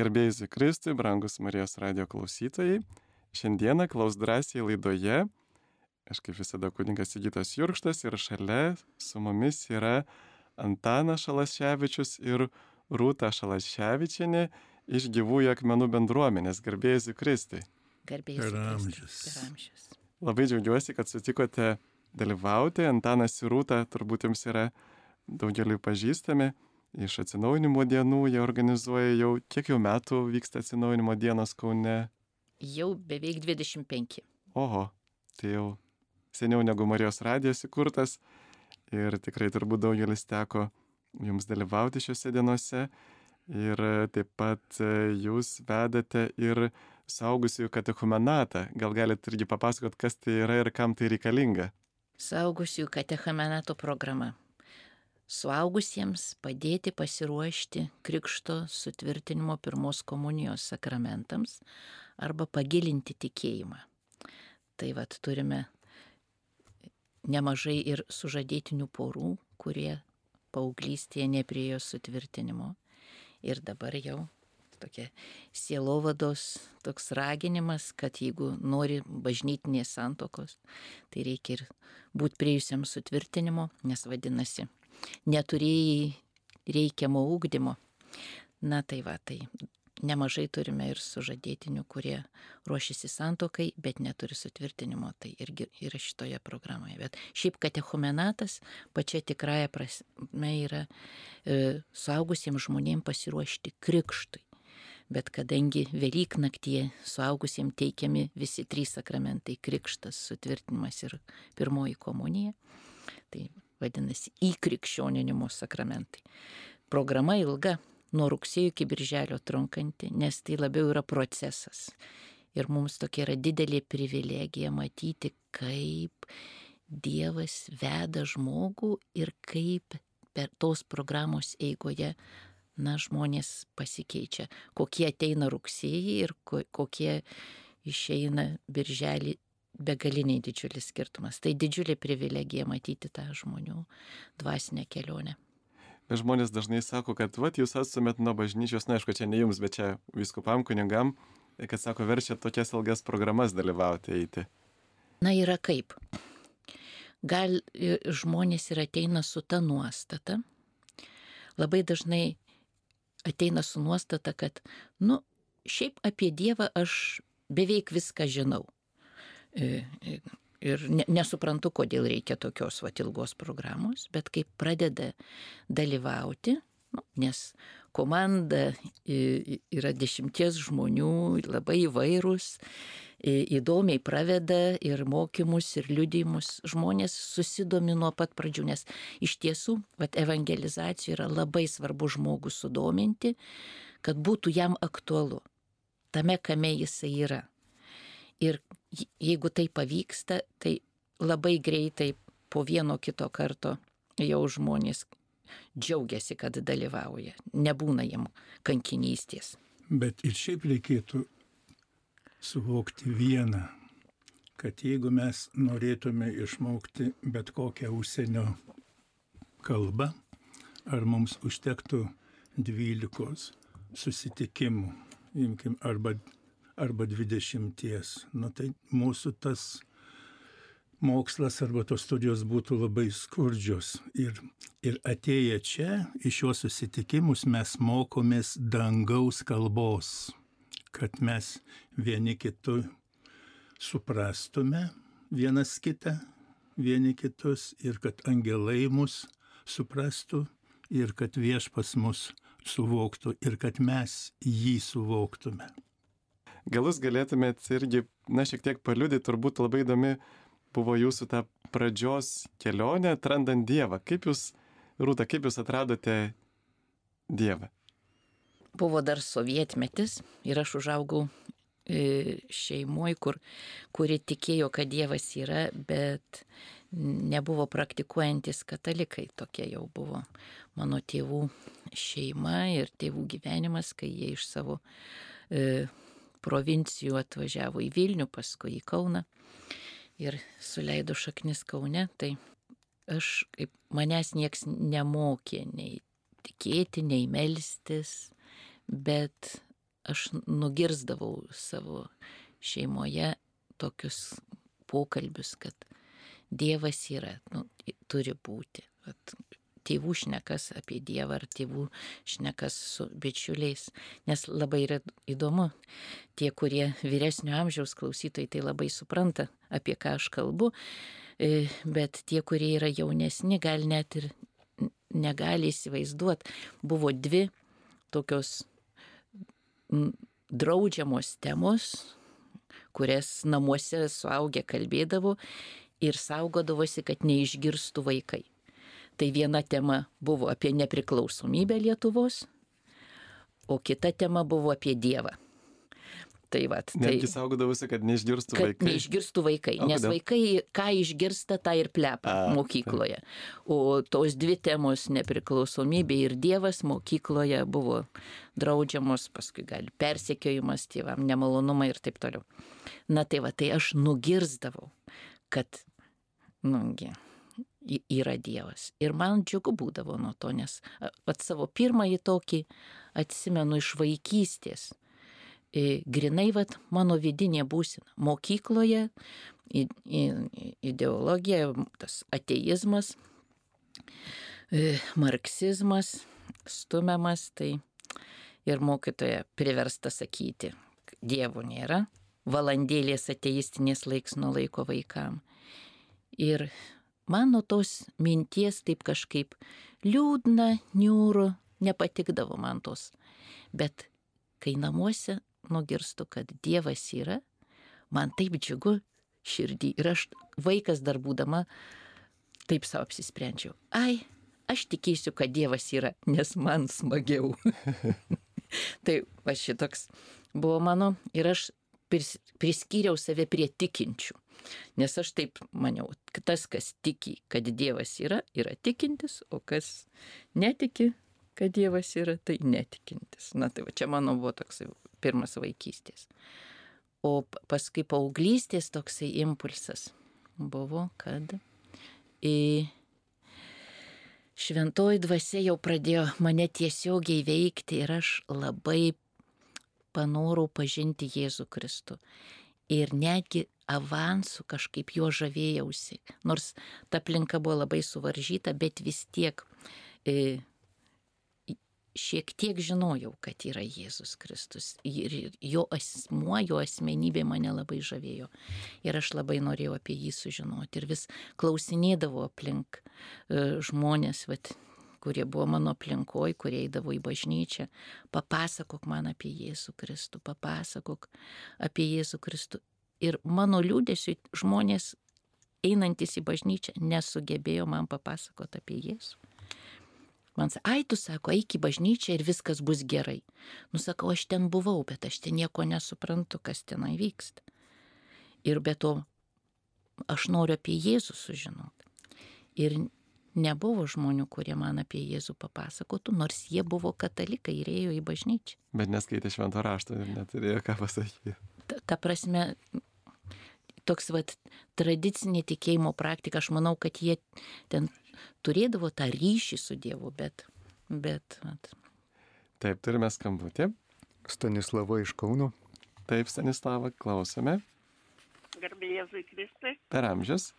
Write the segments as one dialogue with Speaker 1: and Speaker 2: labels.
Speaker 1: Garbėjai Kristui, brangus Marijos radio klausytojai, šiandieną klaus drąsiai laidoje, aš kaip visada kuningas Sigitas Jurkštas ir šalia su mumis yra Antanas Šalaševičius ir Rūta Šalaševičianė iš gyvųjų akmenų bendruomenės. Garbėjai Kristui.
Speaker 2: Garbėjai
Speaker 3: Ramžius.
Speaker 1: Labai džiaugiuosi, kad sutikote dalyvauti. Antanas ir Rūta turbūt jums yra daugeliu pažįstami. Iš atsinaujinimo dienų jie organizuoja jau, kiek jau metų vyksta atsinaujinimo dienos Kaune.
Speaker 2: Jau beveik 25.
Speaker 1: Oho, tai jau seniau negu Marijos radijas įkurtas ir tikrai turbūt daugelis teko jums dalyvauti šiuose dienose. Ir taip pat jūs vedate ir saugusiųjų katechumenatą. Gal galite irgi papasakot, kas tai yra ir kam tai reikalinga?
Speaker 2: Saugusiųjų katechumenato programa suaugusiems padėti pasiruošti Krikšto sutvirtinimo pirmos komunijos sakramentams arba pagilinti tikėjimą. Tai vad turime nemažai ir sužadėtinių porų, kurie paauglystėje nepriejo sutvirtinimo. Ir dabar jau tokia sielovados toks raginimas, kad jeigu nori bažnytinės santokos, tai reikia ir būti priejusiam sutvirtinimo, nes vadinasi, neturėjai reikiamo ūkdymo. Na tai va, tai nemažai turime ir sužadėtinių, kurie ruošiasi santokai, bet neturi sutvirtinimo, tai irgi yra šitoje programoje. Bet šiaip katechumenatas pačia tikrąją prasme yra e, suaugusiems žmonėms pasiruošti krikštui. Bet kadangi Velyk naktie suaugusiems teikiami visi trys sakramentai - krikštas, sutvirtinimas ir pirmoji komunija, tai vadinasi įkrikščioninimo sakramentai. Programa ilga, nuo rugsėjo iki birželio trunkanti, nes tai labiau yra procesas. Ir mums tokia yra didelė privilegija matyti, kaip Dievas veda žmogų ir kaip per tos programos eigoje, na, žmonės pasikeičia, kokie ateina rugsėjai ir kokie išeina birželį begaliniai didžiulis skirtumas. Tai didžiulė privilegija matyti tą žmonių dvasinę kelionę.
Speaker 1: Bet žmonės dažnai sako, kad vat, jūs atstumėt nuo bažnyčios, na aišku, čia ne jums, bet čia viskupam kunigam, kad sako, verčia tokias ilgas programas dalyvauti eiti.
Speaker 2: Na yra kaip. Gal žmonės ir ateina su ta nuostata. Labai dažnai ateina su nuostata, kad, nu, šiaip apie Dievą aš beveik viską žinau ir ne, nesuprantu, kodėl reikia tokios vat ilgos programos, bet kai pradeda dalyvauti, nu, nes komanda yra dešimties žmonių, labai įvairūs, įdomiai praveda ir mokymus, ir liudimus, žmonės susidomi nuo pat pradžių, nes iš tiesų, vat evangelizacija yra labai svarbu žmogų sudominti, kad būtų jam aktualu tame, kame jisai yra. Ir jeigu tai pavyksta, tai labai greitai po vieno kito karto jau žmonės džiaugiasi, kad dalyvauja, nebūna jiem kankinystės.
Speaker 3: Bet ir šiaip reikėtų suvokti vieną, kad jeigu mes norėtume išmokti bet kokią užsienio kalbą, ar mums užtektų dvylikos susitikimų, imkim, arba arba dvidešimties. Nu, tai mūsų tas mokslas arba tos studijos būtų labai skurdžios. Ir, ir atėję čia, iš šios susitikimus mes mokomės dangaus kalbos, kad mes vieni kitų suprastume vienas kitą, vieni kitus ir kad angelai mus suprastų ir kad viešpas mus suvoktų ir kad mes jį suvoktume.
Speaker 1: Gal jūs galėtumėt irgi, na, šiek tiek paliudyti, turbūt labai įdomi buvo jūsų ta pradžios kelionė atrandant Dievą. Kaip jūs, Rūta, kaip jūs atradote Dievą?
Speaker 2: Buvo dar sovietmetis ir aš užaugau e, šeimoje, kur, kuri tikėjo, kad Dievas yra, bet nebuvo praktikuojantis katalikai. Tokia jau buvo mano tėvų šeima ir tėvų gyvenimas, kai jie iš savo e, provincijų atvažiavo į Vilnių, paskui į Kauną ir suleido šaknis Kaune, tai aš kaip manęs nieks nemokė nei tikėti, nei melstis, bet aš nugirzdavau savo šeimoje tokius pokalbius, kad Dievas yra, nu, turi būti. Vat, tėvų šnekas apie Dievą ar tėvų šnekas su bičiuliais. Nes labai yra įdomu, tie, kurie vyresnio amžiaus klausytojai, tai labai supranta, apie ką aš kalbu, e, bet tie, kurie yra jaunesni, gal net ir negali įsivaizduoti. Buvo dvi tokios draudžiamos temos, kurias namuose suaugę kalbėdavo ir saugodavosi, kad neišgirstų vaikai. Tai viena tema buvo apie nepriklausomybę Lietuvos, o kita tema buvo apie Dievą. Tai va. Tai,
Speaker 1: Netgi saugodavosi, kad neišgirstų
Speaker 2: kad
Speaker 1: vaikai.
Speaker 2: neišgirstų vaikai,
Speaker 1: O
Speaker 2: nes
Speaker 1: kodėl?
Speaker 2: vaikai ką išgirsta, tą ir plepa
Speaker 1: A,
Speaker 2: mokykloje. O tos dvi temos - nepriklausomybė ir Dievas mokykloje buvo draudžiamos, paskui gali persekiojimas tėvam, nemalonumai ir taip toliau. Na tai va, tai aš nugirzdavau, kad, nugi, y- yra Dievas. Ir man džiugu būdavo nuo to, nes pat savo pirmąjį tokį atsimenu iš vaikystės. E, Grinai, vat, mano vidinė būsina. Mokykloje ideologija, tas ateizmas, e, marksizmas stumiamas, tai ir mokytoja priversta sakyti, dievų nėra, valandėlės ateistinės laiks nuo laiko vaikam. Ir man nuo tos minties taip kažkaip liūdna, niūru, nepatikdavo man tos. Bet kai namuose nugirstu, kad Dievas yra, man taip džiugu širdį. Ir aš vaikas dar būdama taip savo apsisprendžiau. Ai, aš tikėsiu, kad Dievas yra, nes man smagiau. tai va šitoks buvo mano ir aš pris, priskyriau save prie tikinčių. Nes aš taip maniau, kad tas, kas tiki, kad Dievas yra, yra tikintis, o kas netiki, kad Dievas yra, tai netikintis. Na tai va čia mano buvo toks pirmas vaikystės. O paskui paauglystės toksai impulsas buvo, kad į šventoji dvasia jau pradėjo mane tiesiogiai veikti ir aš labai panorau pažinti Jėzų Kristų. Ir netgi avansų kažkaip jo žavėjausi. Nors ta aplinka buvo labai suvaržyta, bet vis tiek e, šiek tiek žinojau, kad yra Jėzus Kristus. Ir jo asmuo, jo asmenybė mane labai žavėjo. Ir aš labai norėjau apie jį sužinoti. Ir vis klausinėdavo aplink e, žmonės, vat, kurie buvo mano aplinkoj, kurie eidavo į bažnyčią. Papasakok man apie Jėzų Kristų, papasakok apie Jėzų Kristų. Ir mano liūdėsiu žmonės einantis į bažnyčią nesugebėjo man papasakoti apie Jėzų. Man sako, ai tu sako, eik į bažnyčią ir viskas bus gerai. Nusakau, aš ten buvau, bet aš ten nieko nesuprantu, kas tenai vyksta. Ir be to, aš noriu apie Jėzų sužinoti. Ir nebuvo žmonių, kurie man apie Jėzų papasakotų, nors jie buvo katalikai ir ėjo į bažnyčią.
Speaker 1: Bet neskaitė švento rašto ir neturėjo ką pasakyti.
Speaker 2: Ta, ta prasme, toks vat tradicinė tikėjimo praktika, aš manau, kad jie ten turėdavo tą ryšį su Dievu, bet, bet, vat,
Speaker 1: Taip, turime skambutį.
Speaker 4: Stanislava iš Kauno.
Speaker 1: Taip, Stanislava, klausome.
Speaker 5: Garbė Jėzui Kristui.
Speaker 1: Per amžius.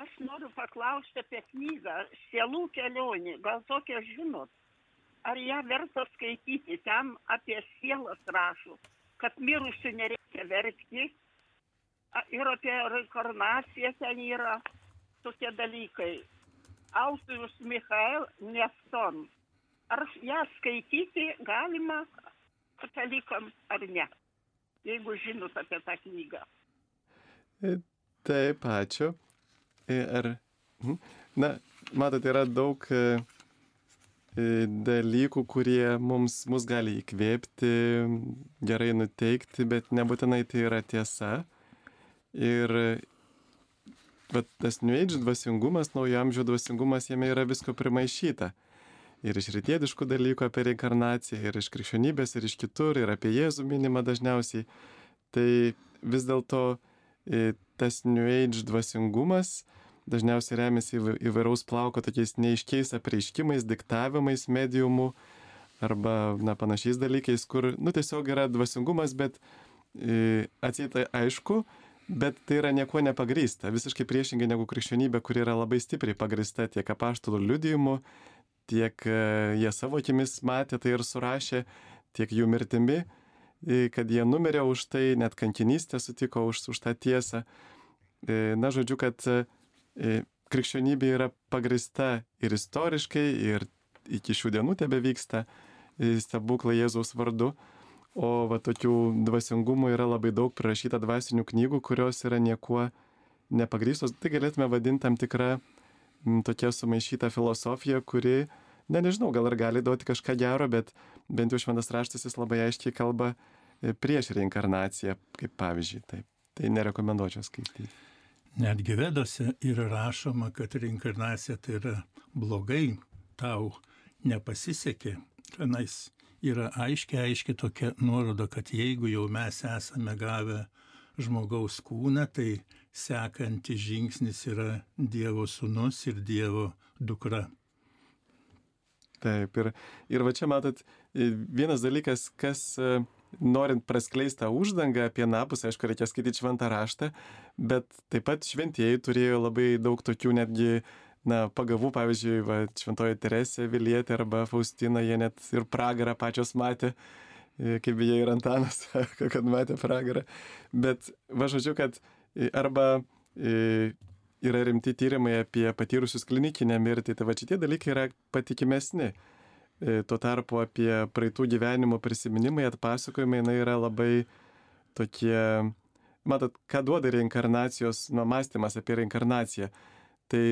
Speaker 5: Aš noriu paklausti apie knygą Sielų kelionė. Gal tokią žinot? Ar ją verta skaityti? Ten apie sielas rašo, kad mirusių nereikia verkti. Ir apie reinkarnaciją ten yra tokie dalykai. Autorius Michael Nefton. Ar ją skaityti galima katalikam ar ne? Jeigu žinot apie tą knygą.
Speaker 1: Taip, ačiū. Ar, mhm. na, matote, yra daug e, e, dalykų, kurie mums, mus gali įkvėpti, gerai nuteikti, bet nebūtinai tai yra tiesa. Ir bet tas New Age dvasingumas, naujo amžiaus dvasingumas, jame yra visko primaišyta. Ir iš rytietiškų dalykų apie reinkarnaciją, ir iš krikščionybės, ir iš kitur, ir apie Jėzų minimą dažniausiai. Tai vis dėlto e, tas New Age dvasingumas dažniausiai remiasi įva- įvairaus plauko tokiais neiškiais apreiškimais, diktavimais mediumų arba na, panašiais dalykais, kur nu, tiesiog yra dvasingumas, bet e, atsieita aišku, bet tai yra nieko nepagrysta. Visiškai priešingai negu krikščionybė, kuri yra labai stipriai pagrista tiek apaštalų liudijimu, tiek e, jie savo akimis matė tai ir surašė, tiek jų mirtimi, e, kad jie numirė už tai, net kankinystę sutiko už, už tą tiesą. E, na, žodžiu, kad e, krikščionybė yra pagrista ir istoriškai, ir iki šių dienų tebe vyksta stebuklai Jėzaus vardu. O va tokių dvasingumų yra labai daug prirašyta dvasinių knygų, kurios yra niekuo nepagrystos. Tai galėtume vadinti tam tikrą tokia sumaišyta filosofija, kuri, ne nežinau, gal ir gali duoti kažką gero, bet bent jau šventas raštas jis labai aiškiai kalba e, prieš reinkarnaciją, kaip pavyzdžiui. Taip. Tai nerekomenduočiau skaityti.
Speaker 3: Netgi vedose yra rašoma, kad reinkarnacija tai yra blogai, tau nepasisekė, tenais yra aiškiai, aiškiai tokia nuoroda, kad jeigu jau mes esame gavę žmogaus kūną, tai sekantis žingsnis yra Dievo sūnus ir Dievo dukra.
Speaker 1: Taip, ir, ir va čia matot, vienas dalykas, kas norint praskleisti tą uždangą apie napus, aišku, reikia skaityti šventą raštą, bet taip pat šventieji turėjo labai daug tokių netgi na, pagavų, pavyzdžiui, va, Šventoji Teresė Vilietė arba Faustina, jie net ir pragarą pačios matė, e, kaip jie ir Antanas, kad matė pragarą. Bet, va, žodžiu, kad e, arba e, yra rimti tyrimai apie patyrusius klinikinę mirtį, tai va šitie dalykai yra patikimesni. Tuo tarpu apie praeitų gyvenimo prisiminimai, atpasakojimai, na, yra labai tokie, matot, ką duoda reinkarnacijos, nuo mąstymas apie reinkarnaciją. Tai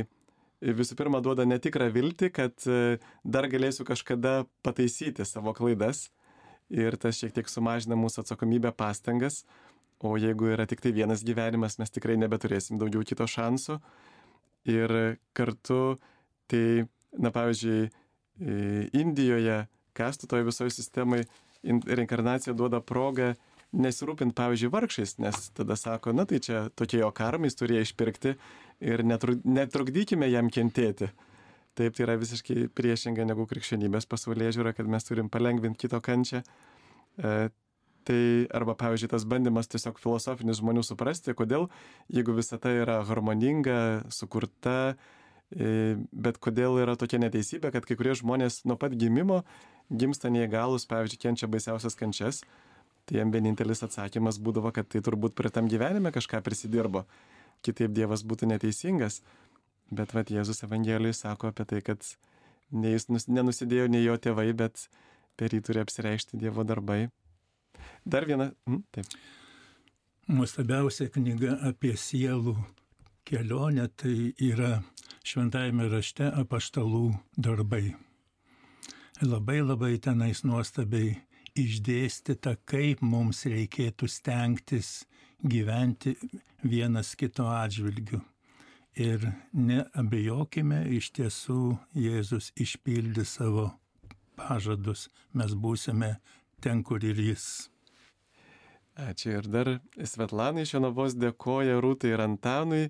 Speaker 1: visų pirma duoda netikrą viltį, kad e, dar galėsiu kažkada pataisyti savo klaidas ir tas šiek tiek sumažina mūsų atsakomybę pastangas, o jeigu yra tik tai vienas gyvenimas, mes tikrai nebeturėsim daugiau kito šansų. Ir kartu, tai, na pavyzdžiui, Indijoje, kastų toje visoje sistemoje, reinkarnacija duoda progą nesirūpint, pavyzdžiui, vargšais, nes tada sako, na tai čia tokie jo karmais turėjo išpirkti ir netrukdykime jam kentėti. Taip, tai yra visiškai priešinga negu krikščionybės pasaulyje žiūra, kad mes turim palengvinti kito kančią. E, tai arba, pavyzdžiui, tas bandymas tiesiog filosofinis žmonių suprasti, kodėl, jeigu visata yra harmoninga, sukurta, e, bet kodėl yra tokia neteisybė, kad kai kurie žmonės nuo pat gimimo gimsta neįgalus, pavyzdžiui, kenčia baisiausias kančias, tai jam vienintelis atsakymas būdavo, kad tai turbūt prie tam gyvenime kažką prisidirbo kitaip Dievas būtų neteisingas. Bet vad Jėzus Evangelijai sako apie tai, kad ne jis nenusidėjo nei jo tėvai, bet per jį turi apsireikšti Dievo darbai. Dar viena. Mm, taip.
Speaker 3: Nuostabiausia knyga apie sielų kelionę tai yra šventajame rašte apaštalų darbai. Labai labai tenais nuostabiai išdėstyta, kaip mums reikėtų stengtis gyventi vienas kito atžvilgiu. Ir neabejokime, iš tiesų Jėzus išpildė savo pažadus, mes būsime ten, kur ir jis.
Speaker 1: Ačiū ir dar Svetlanai iš Jonavos dėkoja Rūtai ir Antanui.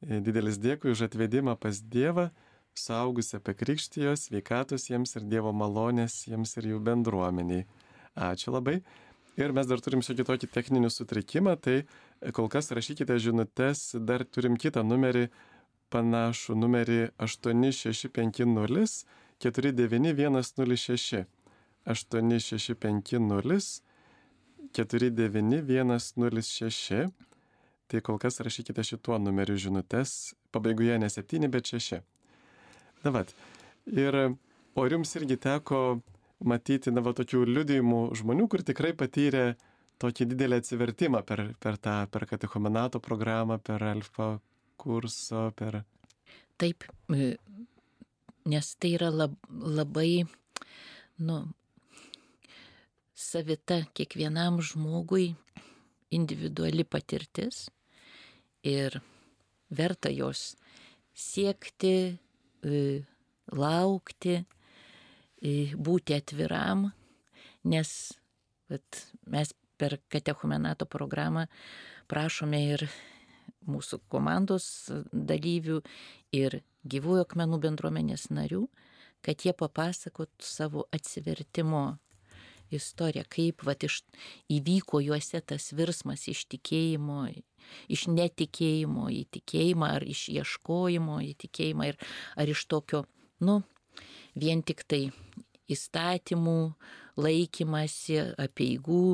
Speaker 1: Didelis dėkui už atvedimą pas Dievą, saugusią apie krikštijos, sveikatos jiems ir Dievo malonės jiems ir jų bendruomeniai. Ačiū labai. Ir mes dar turim šiokį tokį techninį sutrikimą, tai kol kas rašykite žinutės, dar turim kitą numerį, panašų numerį 8650 49106. 8650 49106. Tai kol kas rašykite šituo numeriu žinutės, pabaigoje ne 7, bet 6. Na, vat. Ir, o jums irgi teko matyti, na, va, tokių liudijimų žmonių, kur tikrai patyrė tokį didelį atsivertimą per, per tą, per katechomenato programą, per alfa kurso, per...
Speaker 2: Taip, e, nes tai yra lab, labai, nu, savita kiekvienam žmogui individuali patirtis ir verta jos siekti, e, laukti, būti atviram, nes vat, mes per katechumenato programą prašome ir mūsų komandos dalyvių ir gyvųjų akmenų bendruomenės narių, kad jie papasakotų savo atsivertimo istoriją, kaip vat, iš, įvyko juose tas virsmas iš tikėjimo, iš netikėjimo į tikėjimą, ar iš ieškojimo į tikėjimą, ir, ar iš tokio, nu, vien tik tai įstatymų laikymasi, apieigų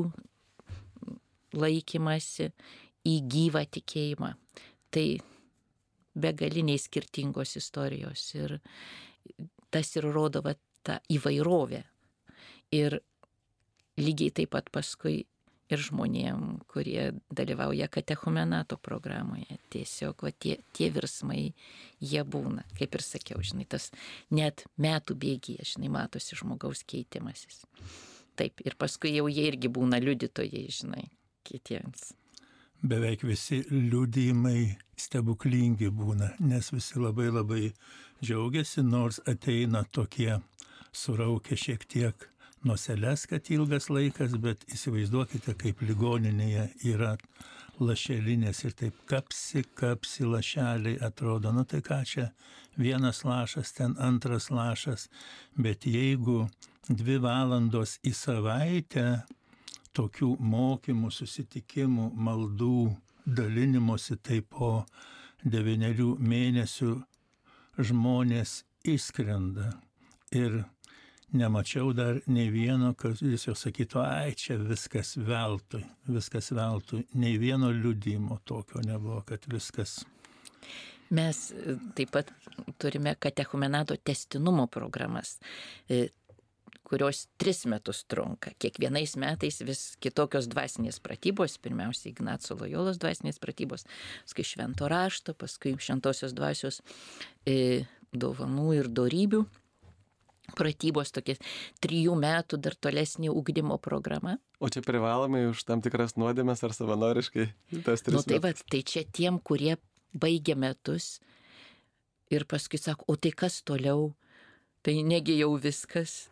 Speaker 2: laikymasi į gyvą tikėjimą. Tai begaliniai skirtingos istorijos ir tas ir rodo va, tą įvairovę. Ir lygiai taip pat paskui ir žmonėm, kurie dalyvauja katechumenato programoje. Tiesiog va, tie, tie virsmai, jie būna, kaip ir sakiau, žinai, tas net metų bėgyje, žinai, matosi žmogaus keitimasis. Taip, ir paskui jau jie irgi būna liudytojai, žinai, kitiems.
Speaker 3: Beveik visi liudijimai stebuklingi būna, nes visi labai labai džiaugiasi, nors ateina tokie suraukę šiek tiek nuoseles, kad ilgas laikas, bet įsivaizduokite, kaip ligoninėje yra lašelinės ir taip kapsi, kapsi lašeliai atrodo, nu tai ką čia, vienas lašas, ten antras lašas, bet jeigu dvi valandos į savaitę tokių mokymų, susitikimų, maldų, dalinimosi, tai po devyniarių mėnesių žmonės įskrenda. Ir nemačiau dar nei vieno, kad jis jau sakytų, ai čia viskas veltui, viskas veltui. Nei vieno liudymo tokio nebuvo, kad viskas.
Speaker 2: Mes e, taip pat turime katechumenato testinumo programas e, kurios tris metus trunka. Kiekvienais metais vis kitokios dvasinės pratybos, pirmiausia Ignaco Lojolos dvasinės pratybos, paskui švento rašto, paskui šventosios dvasios e, dovanų ir darybių pratybos tokias trijų metų dar tolesnė ūkdymo programa.
Speaker 1: O čia privalomai už tam tikras nuodėmės ar savanoriškai tas tris
Speaker 2: nu, tai, va, tai čia tiem, kurie baigia metus ir paskui sako, o tai kas toliau? Tai negi jau viskas.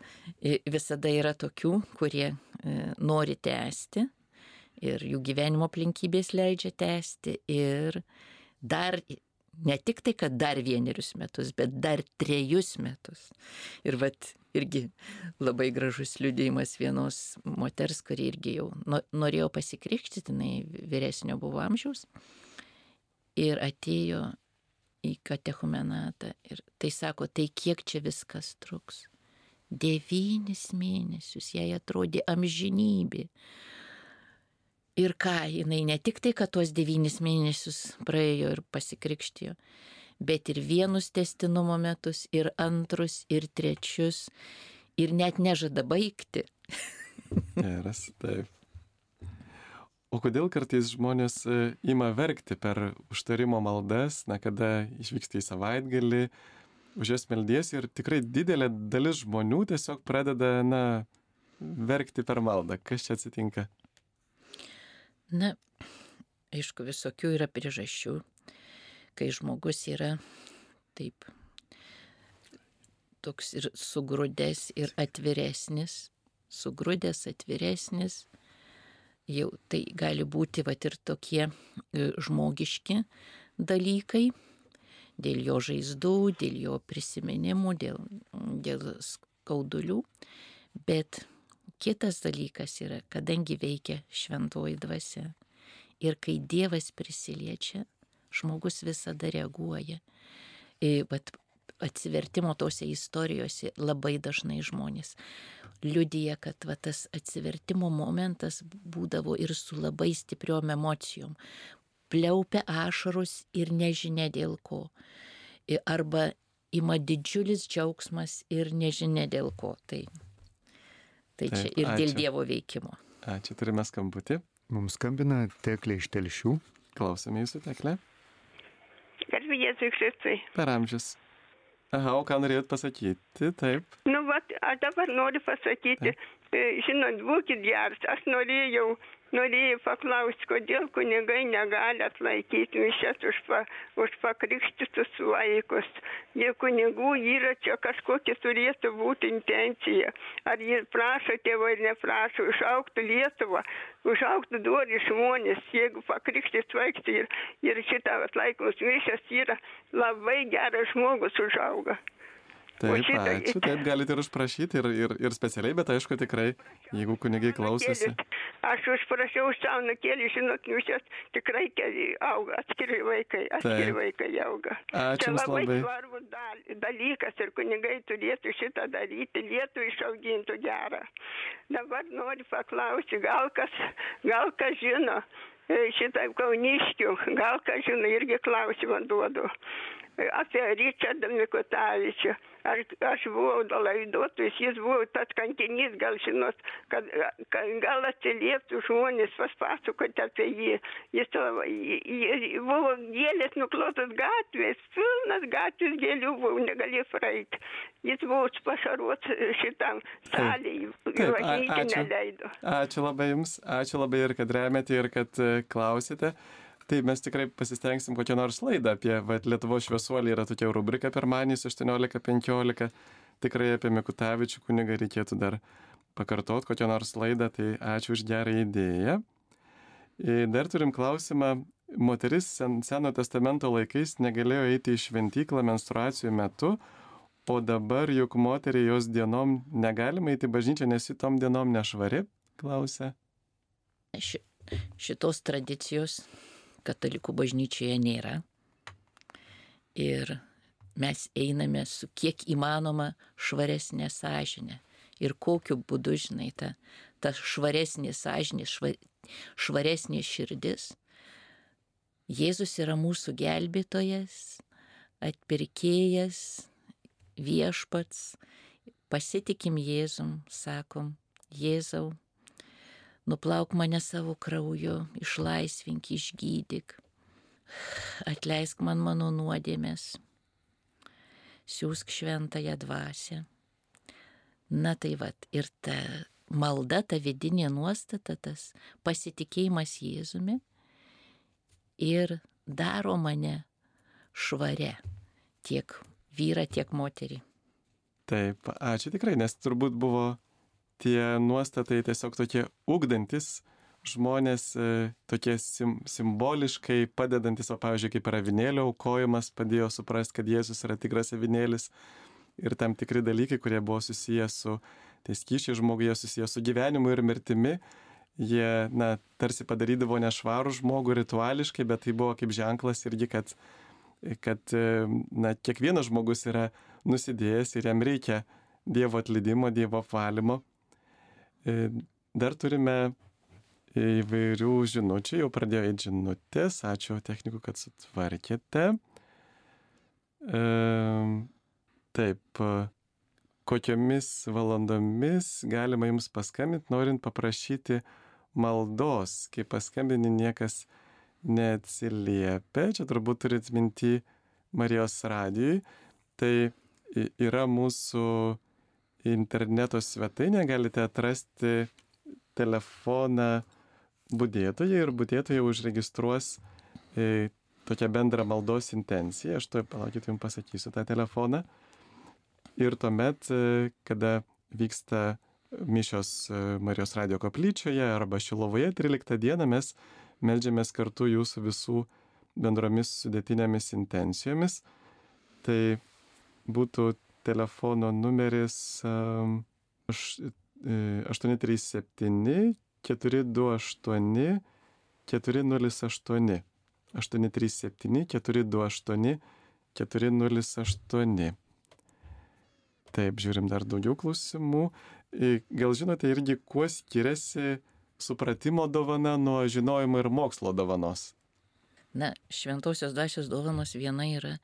Speaker 2: Visada yra tokių, kurie e, nori tęsti ir jų gyvenimo aplinkybės leidžia tęsti ir dar ne tik tai, kad dar vienerius metus, bet dar trejus metus. Ir vat irgi labai gražus liūdėjimas vienos moters, kuri irgi jau norėjo pasikrikštyti, jinai vyresnio buvo amžiaus. Ir atėjo į katechumenatą. Ir tai sako, tai kiek čia viskas truks. Devynis mėnesius jai atrodė amžinybė. Ir ką, jinai ne tik tai, kad tuos devynis mėnesius praėjo ir pasikrikštijo, bet ir vienus testinumo metus, ir antrus, ir trečius, ir net nežada baigti.
Speaker 1: Geras, taip. O kodėl kartais žmonės e, ima verkti per užtarimo maldas, na, kada išvyksta į savaitgalį, už jas meldiesi ir tikrai didelė dalis žmonių tiesiog pradeda, na, verkti per maldą. Kas čia atsitinka?
Speaker 2: Na, aišku, visokių yra priežasčių, kai žmogus yra taip toks ir sugrūdęs ir atviresnis, sugrūdęs, atviresnis, jau tai gali būti va ir tokie e, žmogiški dalykai, dėl jo žaizdų, dėl jo prisiminimų, dėl, dėl skaudulių, bet Kitas dalykas yra, kadangi veikia šventoji dvasia ir kai Dievas prisiliečia, žmogus visada reaguoja. Bet atsivertimo tose istorijose labai dažnai žmonės liudija, kad va, tas atsivertimo momentas būdavo ir su labai stipriom emocijom. Pliaupia ašarus ir nežinia dėl ko. Arba ima didžiulis džiaugsmas ir nežinia dėl ko. Tai Tai Taip, čia ir ačiū. dėl Dievo veikimo.
Speaker 1: Ačiū, turime skambutį.
Speaker 4: Mums skambina teklė iš telšių.
Speaker 1: Klausome jūsų teklė.
Speaker 6: Garbė Jėzui Kristui.
Speaker 1: Per amžius. Aha, o ką norėjot pasakyti, taip?
Speaker 6: Nu, va, aš dabar noriu pasakyti, taip. E, žinot, būkit geras, aš norėjau norėjau paklausti, kodėl kunigai negali atlaikyti mišes už, pa, už pakrikštytus vaikus. Jie kunigų yra čia kažkokia turėtų būti intencija. Ar jie prašo tėvo ir neprašo, užauktų Lietuvą, užauktų duori žmonės, jeigu pakrikštyt vaikas ir, ir šitą atlaikomus mišes yra labai geras žmogus užauga.
Speaker 1: Taip, ačiū, taip galite ir užprašyti, ir, ir, ir specialiai, bet aišku, tikrai, jeigu kunigai klausosi.
Speaker 6: Aš užprašiau savo nukėlį, žinot, jūs jas tikrai auga, atskiri vaikai, atskiri
Speaker 1: Taip.
Speaker 6: vaikai auga.
Speaker 1: Ačiū
Speaker 6: Čia
Speaker 1: Jums
Speaker 6: labai
Speaker 1: labai.
Speaker 6: svarbus dal- dalykas ir kunigai turėtų šitą daryti, lietų išaugintų gerą. Dabar noriu paklausti, gal kas, gal kas žino e, šitą kauniškių, gal kas žino, irgi klausimą duodu. Apie Richardą Mikutavičių. Aš, aš buvau dalaiduotojas, jis buvo tas kankinys, gal žinot, kad, kad gal atsilieptų žmonės paspasakoti apie jį. Jis to, jį, buvo gėlės nuklotas gatvės, pilnas gatvės gėlių buvo, negalėjo praeiti. Jis buvo pašaruot šitam važinyti
Speaker 1: ačiū.
Speaker 6: neleido.
Speaker 1: Ačiū labai Jums, ačiū labai ir kad remiate, ir kad e, klausite. Tai mes tikrai pasistengsim kokią nors laidą apie vat, Lietuvo šviesuolį, yra tokia rubrika pirmaniais 18.15. Tikrai apie Mikutavičių kunigą reikėtų dar pakartot kokią nors laidą, tai ačiū už gerą idėją. E, Dar turim klausimą. Moteris sen, Seno testamento laikais negalėjo eiti į šventyklą menstruacijų metu, o dabar juk moteriai jos dienom negalima eiti į bažnyčią, nes ji tom dienom nešvari, klausia.
Speaker 2: Ši, šitos tradicijos katalikų bažnyčioje nėra. Ir mes einame su kiek įmanoma švaresnė sąžinė. Ir kokiu būdu, žinai, ta, ta švaresnė sąžinė, šva, švaresnė širdis. Jėzus yra mūsų gelbėtojas, atpirkėjas, viešpats. Pasitikim Jėzum, sakom, Jėzau, nuplauk mane savo krauju, išlaisvink, išgydyk, atleisk man mano nuodėmės, siūsk šventąją dvasę. Na tai vad, ir ta malda, ta vidinė nuostata, tas pasitikėjimas Jėzumi ir daro mane švare, tiek vyrą, tiek moterį.
Speaker 1: Taip, ačiū tikrai, nes turbūt buvo tie nuostatai tiesiog tokie ugdantis žmonės, e, tokie sim, simboliškai padedantis, o pavyzdžiui, kaip yra avinėlio aukojimas, padėjo suprasti, kad Jėzus yra tikras avinėlis ir tam tikri dalykai, kurie buvo susijęs su tais kyšiai žmoguje, susijęs su gyvenimu ir mirtimi, jie, na, tarsi padarydavo nešvarų žmogų rituališkai, bet tai buvo kaip ženklas irgi, kad kad e, na, kiekvienas žmogus yra nusidėjęs ir jam reikia Dievo atleidimo, Dievo apvalymo. E, Dar turime įvairių žinučių, jau pradėjo eiti žinutės, ačiū technikų, kad sutvarkėte. E, Taip, kokiomis valandomis galima jums paskambinti, norint paprašyti maldos, kai paskambini niekas neatsiliepia, čia turbūt turit minti Marijos radijui, tai yra mūsų interneto svetainė, galite atrasti telefoną būdėtoje ir būdėtoje užregistruos e, tokią bendrą maldos intenciją, aš to palaukit jums pasakysiu tą telefoną. Ir tuomet, e, kada vyksta mišios e, Marijos radio koplyčioje arba Šilovoje 13 dieną, mes melžiamės kartu jūsų visų bendromis sudėtinėmis intencijomis. Tai būtų telefono numeris um, aš- e, 837 428 408. 837 428 408. Taip, žiūrim dar daugiau klausimų. Gal žinote irgi, kuo skiriasi supratimo dovana nuo žinojimo ir mokslo dovanos?
Speaker 2: Na, šventosios dvasios dovanos viena yra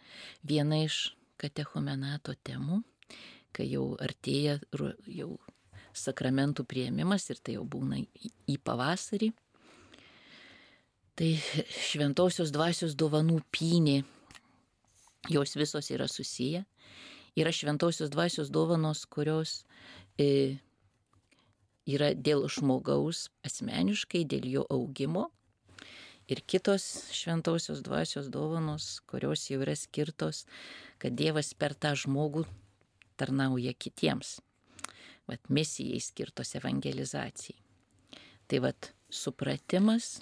Speaker 2: viena iš katechumenato temų, kai jau artėja jau sakramentų prieimimas ir tai jau būna į pavasarį. Tai šventosios dvasios dovanų pynė, jos visos yra susiję. Yra šventosios dvasios dovanos, kurios e, yra dėl žmogaus asmeniškai, dėl jo augimo ir kitos šventosios dvasios dovanos, kurios jau yra skirtos, kad Dievas per tą žmogų tarnauja kitiems. Vat misijai skirtos evangelizacijai. Tai vat supratimas,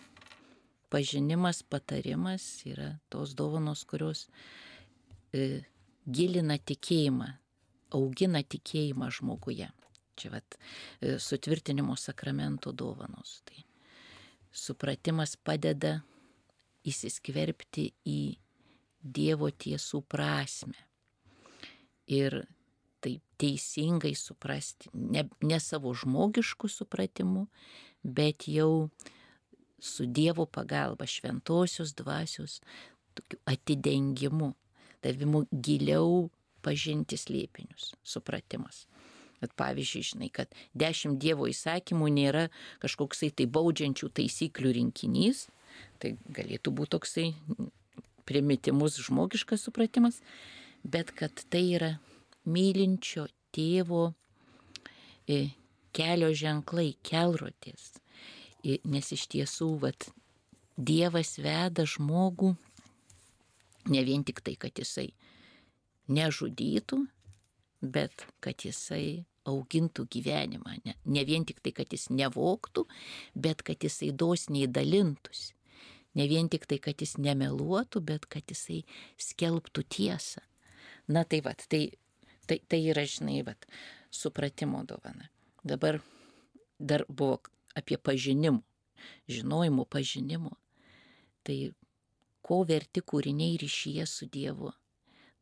Speaker 2: pažinimas, patarimas yra tos dovanos, kurios e, gilina tikėjimą augina tikėjimą žmoguje. Čia vat e, sutvirtinimo sakramento dovanos. Tai supratimas padeda įsiskverbti į Dievo tiesų prasme. Ir taip teisingai suprasti, ne, ne savo žmogiškų supratimu, bet jau su Dievo pagalba, šventosios dvasios, tokiu atidengimu, davimu giliau pažinti slėpinius, supratimas. Bet pavyzdžiui, žinai, kad dešimt Dievo įsakymų nėra kažkoksai tai baudžiančių taisyklių rinkinys, tai galėtų būti toksai primitymus žmogiškas supratimas, bet kad tai yra mylinčio tėvo e, kelio ženklai, kelrodės. Nes iš tiesų, vat, Dievas veda žmogų ne vien tik tai, kad jisai nežudytų, bet kad jisai augintų gyvenimą. Ne, ne vien tik tai, kad jis nevoktų, bet kad jisai dosniai dalintųsi. Ne vien tik tai, kad jis nemeluotų, bet kad jisai skelbtų tiesą. Na tai vad, tai, tai, tai yra, žinai, vad, supratimo dovana. Dabar dar buvo apie pažinimų, žinojimų pažinimų. Tai ko verti kūriniai ryšyje su Dievu.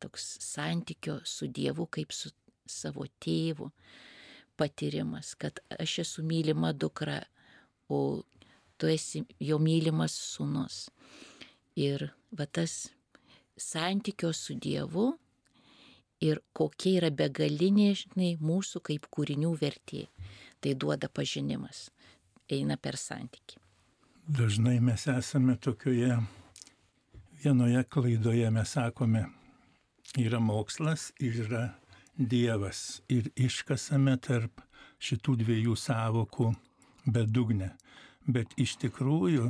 Speaker 2: Toks santykio su Dievu kaip su savo tėvu patyrimas, kad aš esu mylima dukra, o tu esi jo mylimas sūnus. Ir va tas santykio su Dievu ir kokia yra begalinė, žinai, mūsų kaip kūrinių vertė. Tai duoda pažinimas, eina per santyki.
Speaker 3: Dažnai mes esame tokioje vienoje klaidoje, mes sakome, yra mokslas ir yra Dievas ir iškasame tarp šitų dviejų savokų bedugnę. Bet iš tikrųjų,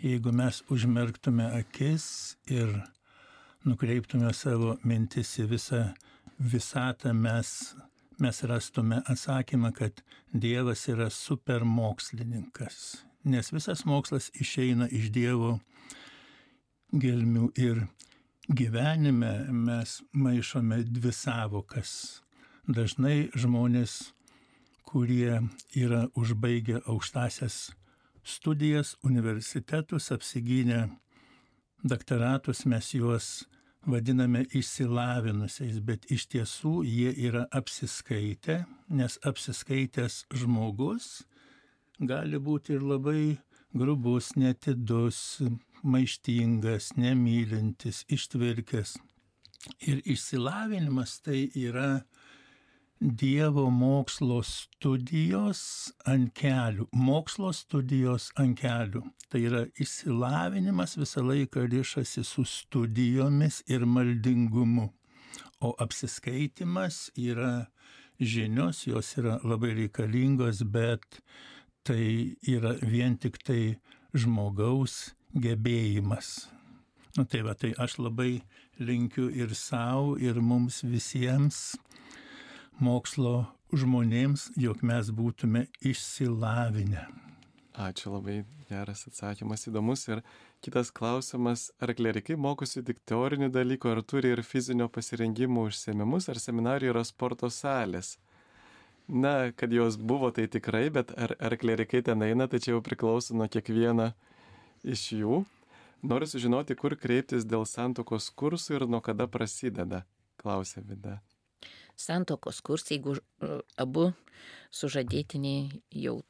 Speaker 3: jeigu mes užmerktume akis ir nukreiptume savo mintis į visą visatą, mes, mes rastume atsakymą, kad Dievas yra supermokslininkas. Nes visas mokslas išeina iš Dievo gelmių ir gyvenime mes maišome dvi savokas. Dažnai žmonės, kurie yra užbaigę aukštasias studijas, universitetus, apsigynę doktoratus, mes juos vadiname išsilavinusiais, bet iš tiesų jie yra apsiskaitę, nes apsiskaitęs žmogus gali būti ir labai grubus, netidus, maištingas, nemylintis, ištvirkęs. Ir išsilavinimas tai yra Dievo mokslo studijos ant kelių. Mokslo studijos ant kelių. Tai yra išsilavinimas visą laiką ryšasi su studijomis ir maldingumu. O apsiskaitimas yra žinios, jos yra labai reikalingos, bet tai yra vien tik tai žmogaus gebėjimas. Nu tai va, tai aš labai linkiu ir savo, ir mums visiems mokslo žmonėms, jog mes būtume išsilavinę.
Speaker 1: Ačiū labai geras atsakymas, įdomus. Ir kitas klausimas, ar klerikai mokosi tik teorinių dalykų, ar turi ir fizinio pasirengimo užsiemimus, ar seminarijų yra sporto salės? Na, kad jos buvo, tai tikrai, bet ar, ar klerikai ten eina, tai čia jau priklauso nuo kiekvieno iš jų. Noriu sužinoti, kur kreiptis dėl santokos kursų ir nuo kada prasideda, klausė Vida
Speaker 2: santokos kursai, jeigu e, abu sužadėtiniai jau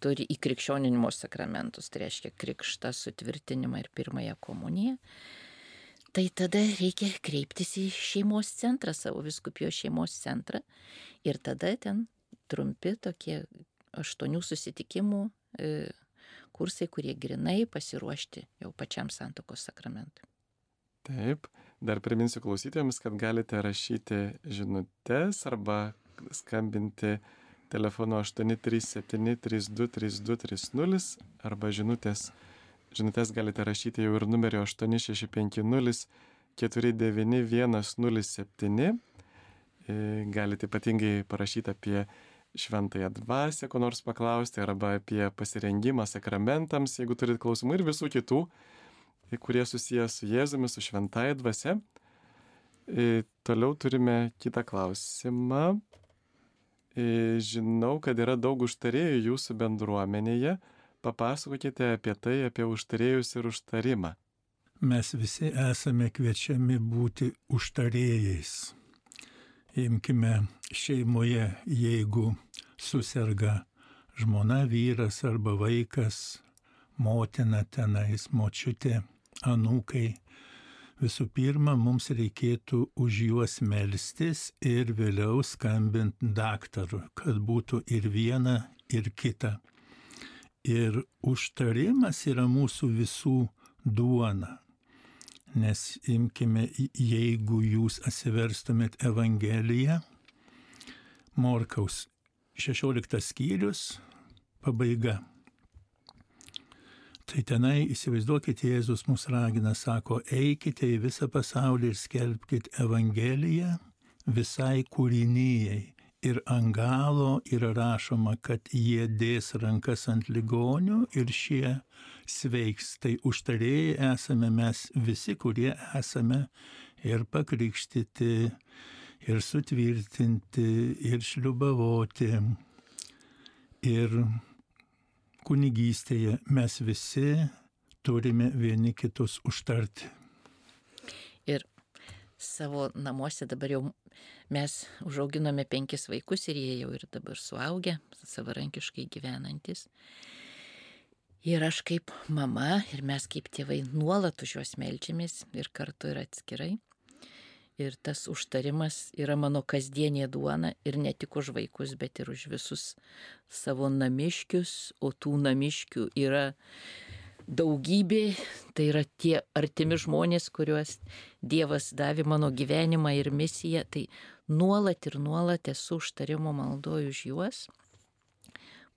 Speaker 2: turi įkrikščioninimo sakramentus, tai reiškia krikštą, sutvirtinimą ir pirmąją komuniją, tai tada reikia kreiptis į šeimos centrą, savo viskupijos šeimos centrą ir tada ten trumpi tokie aštuonių susitikimų e, kursai, kurie grinai pasiruošti jau pačiam santokos sakramentui.
Speaker 1: Taip, Dar priminsiu klausytėjams, kad galite rašyti žinutės arba skambinti telefonu 837323230 arba žinutės, žinutės galite rašyti jau ir numeriu 8650 49107. E, galite ypatingai parašyti apie šventąją dvasę, ko nors paklausti, arba apie pasirengimą sakramentams, jeigu turit klausimų ir visų kitų kurie susijęs su Jėzumi, su šventąją dvasia. E, toliau turime kitą klausimą. E, žinau, kad yra daug užtarėjų jūsų bendruomenėje. Papasakokite apie tai, apie užtarėjus ir užtarimą.
Speaker 3: Mes visi esame kviečiami būti užtarėjais. Imkime šeimoje, jeigu susirga žmona, vyras arba vaikas, motina tenais, močiutė, anūkai, visų pirma, mums reikėtų už juos melstis ir vėliau skambinti daktarui, kad būtų ir viena, ir kita. Ir užtarimas yra mūsų visų duona. Nes imkime, jeigu jūs atsiverstumėt Evangeliją, Morkaus 16 skyrius, pabaiga. Tai tenai įsivaizduokite, Jėzus mus ragina, sako, eikite į visą pasaulį ir skelbkite Evangeliją visai kūrinyjei. Ir ant galo yra rašoma, kad jie dės rankas ant ligonių ir šie sveiks. Tai užtarėjai esame mes visi, kurie esame ir pakrikštyti, ir sutvirtinti, ir šliubavoti. Ir kunigystėje mes visi turime vieni kitus užtarti.
Speaker 2: Ir savo namuose dabar jau mes užauginome penkis vaikus ir jie jau ir dabar suaugę, savarankiškai gyvenantis. Ir aš kaip mama ir mes kaip tėvai nuolat už juos melčiamės ir kartu ir atskirai. Ir tas užtarimas yra mano kasdienė duona ir ne tik už vaikus, bet ir už visus savo namiškius, o tų namiškių yra daugybė, tai yra tie artimi žmonės, kuriuos Dievas davė mano gyvenimą ir misiją, tai nuolat ir nuolat esu užtarimo maldoju už juos,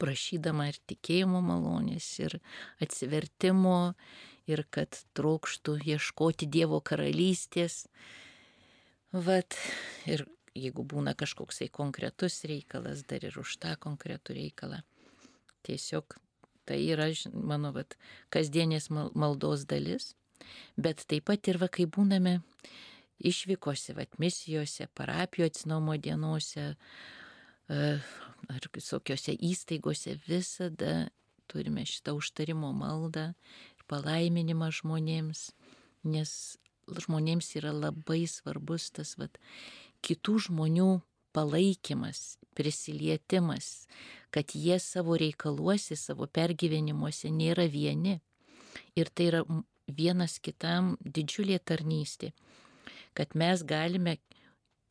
Speaker 2: prašydama ir tikėjimo malonės, ir atsivertimo, ir kad trokštų ieškoti Dievo karalystės Vat, ir jeigu būna kažkoksai konkretus reikalas, dar ir už tą konkretų reikalą. Tiesiog tai yra mano vat, kasdienės maldos dalis, bet taip pat ir va, kai būname išvykose, vat, misijose, parapijo atsinaumo dienose ar visokiose įstaigose, visada turime šitą užtarimo maldą ir palaiminimą žmonėms, nes žmonėms yra labai svarbus tas vat, kitų žmonių palaikymas, prisilietimas, kad jie savo reikaluose, savo pergyvenimuose nėra vieni. Ir tai yra vienas kitam didžiulė tarnystė, kad mes galime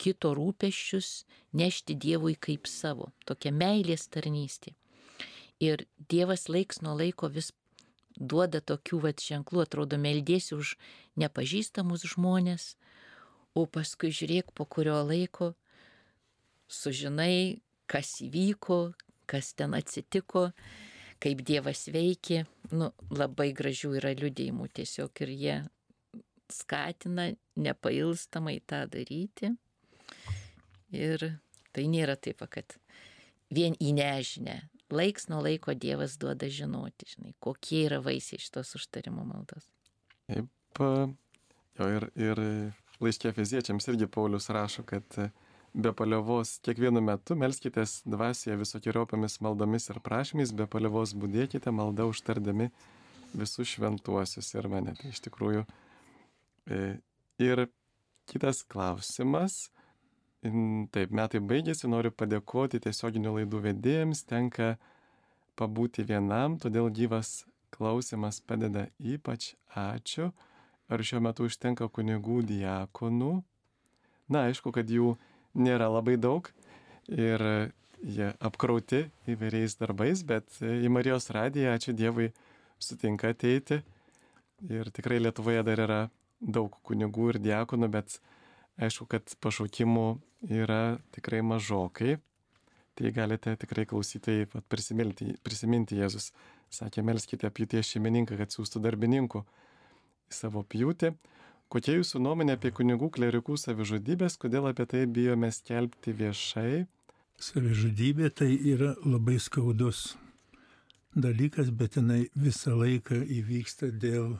Speaker 2: kito rūpeščius nešti Dievui kaip savo, tokia meilės tarnystė. Ir Dievas laiks nuo laiko vis duoda tokių vat ženklų, atrodo, meldėsi už nepažįstamus žmonės, o paskui žiūrėk po kurio laiko, sužinai, kas įvyko, kas ten atsitiko, kaip Dievas veikė. Nu, labai gražių yra liudėjimų tiesiog ir jie skatina nepailstamai tą daryti. Ir tai nėra taip, kad vien į nežinę, laiks nuo laiko Dievas duoda žinoti, žinai, kokie yra vaisiai šitos užtarimo maldos.
Speaker 1: Taip, jo ir, ir laiškė fiziečiams irgi Paulius rašo, kad be palievos kiekvienu metu melskitės dvasioje visokiojopomis maldomis ir prašymais, be palievos būdėkite maldą užtardami visus šventuosius ir mane. Tai iš tikrųjų. E, ir kitas klausimas Taip, metai baigėsi, noriu padėkoti tiesioginių laidų vedėjams, tenka pabūti vienam, todėl gyvas klausimas padeda ypač ačiū. Ar šiuo metu užtenka kunigų diakonų? Na, aišku, kad jų nėra labai daug ir jie apkrauti įvairiais darbais, bet į Marijos radiją, ačiū Dievui, sutinka ateiti. Ir tikrai Lietuvoje dar yra daug kunigų ir diakonų, bet Aišku, kad pašaukimų yra tikrai mažokai. Tai galite tikrai klausytai prisiminti, prisiminti Jėzus. Sakė, melskite pjūties šeimininką, kad siūstų darbininkų į savo pjūtį. Kokia jūsų nuomonė apie kunigų klerikų savižudybės, kodėl apie tai bijome skelbti viešai?
Speaker 3: Savižudybė tai yra labai skaudus dalykas, bet jinai visą laiką įvyksta dėl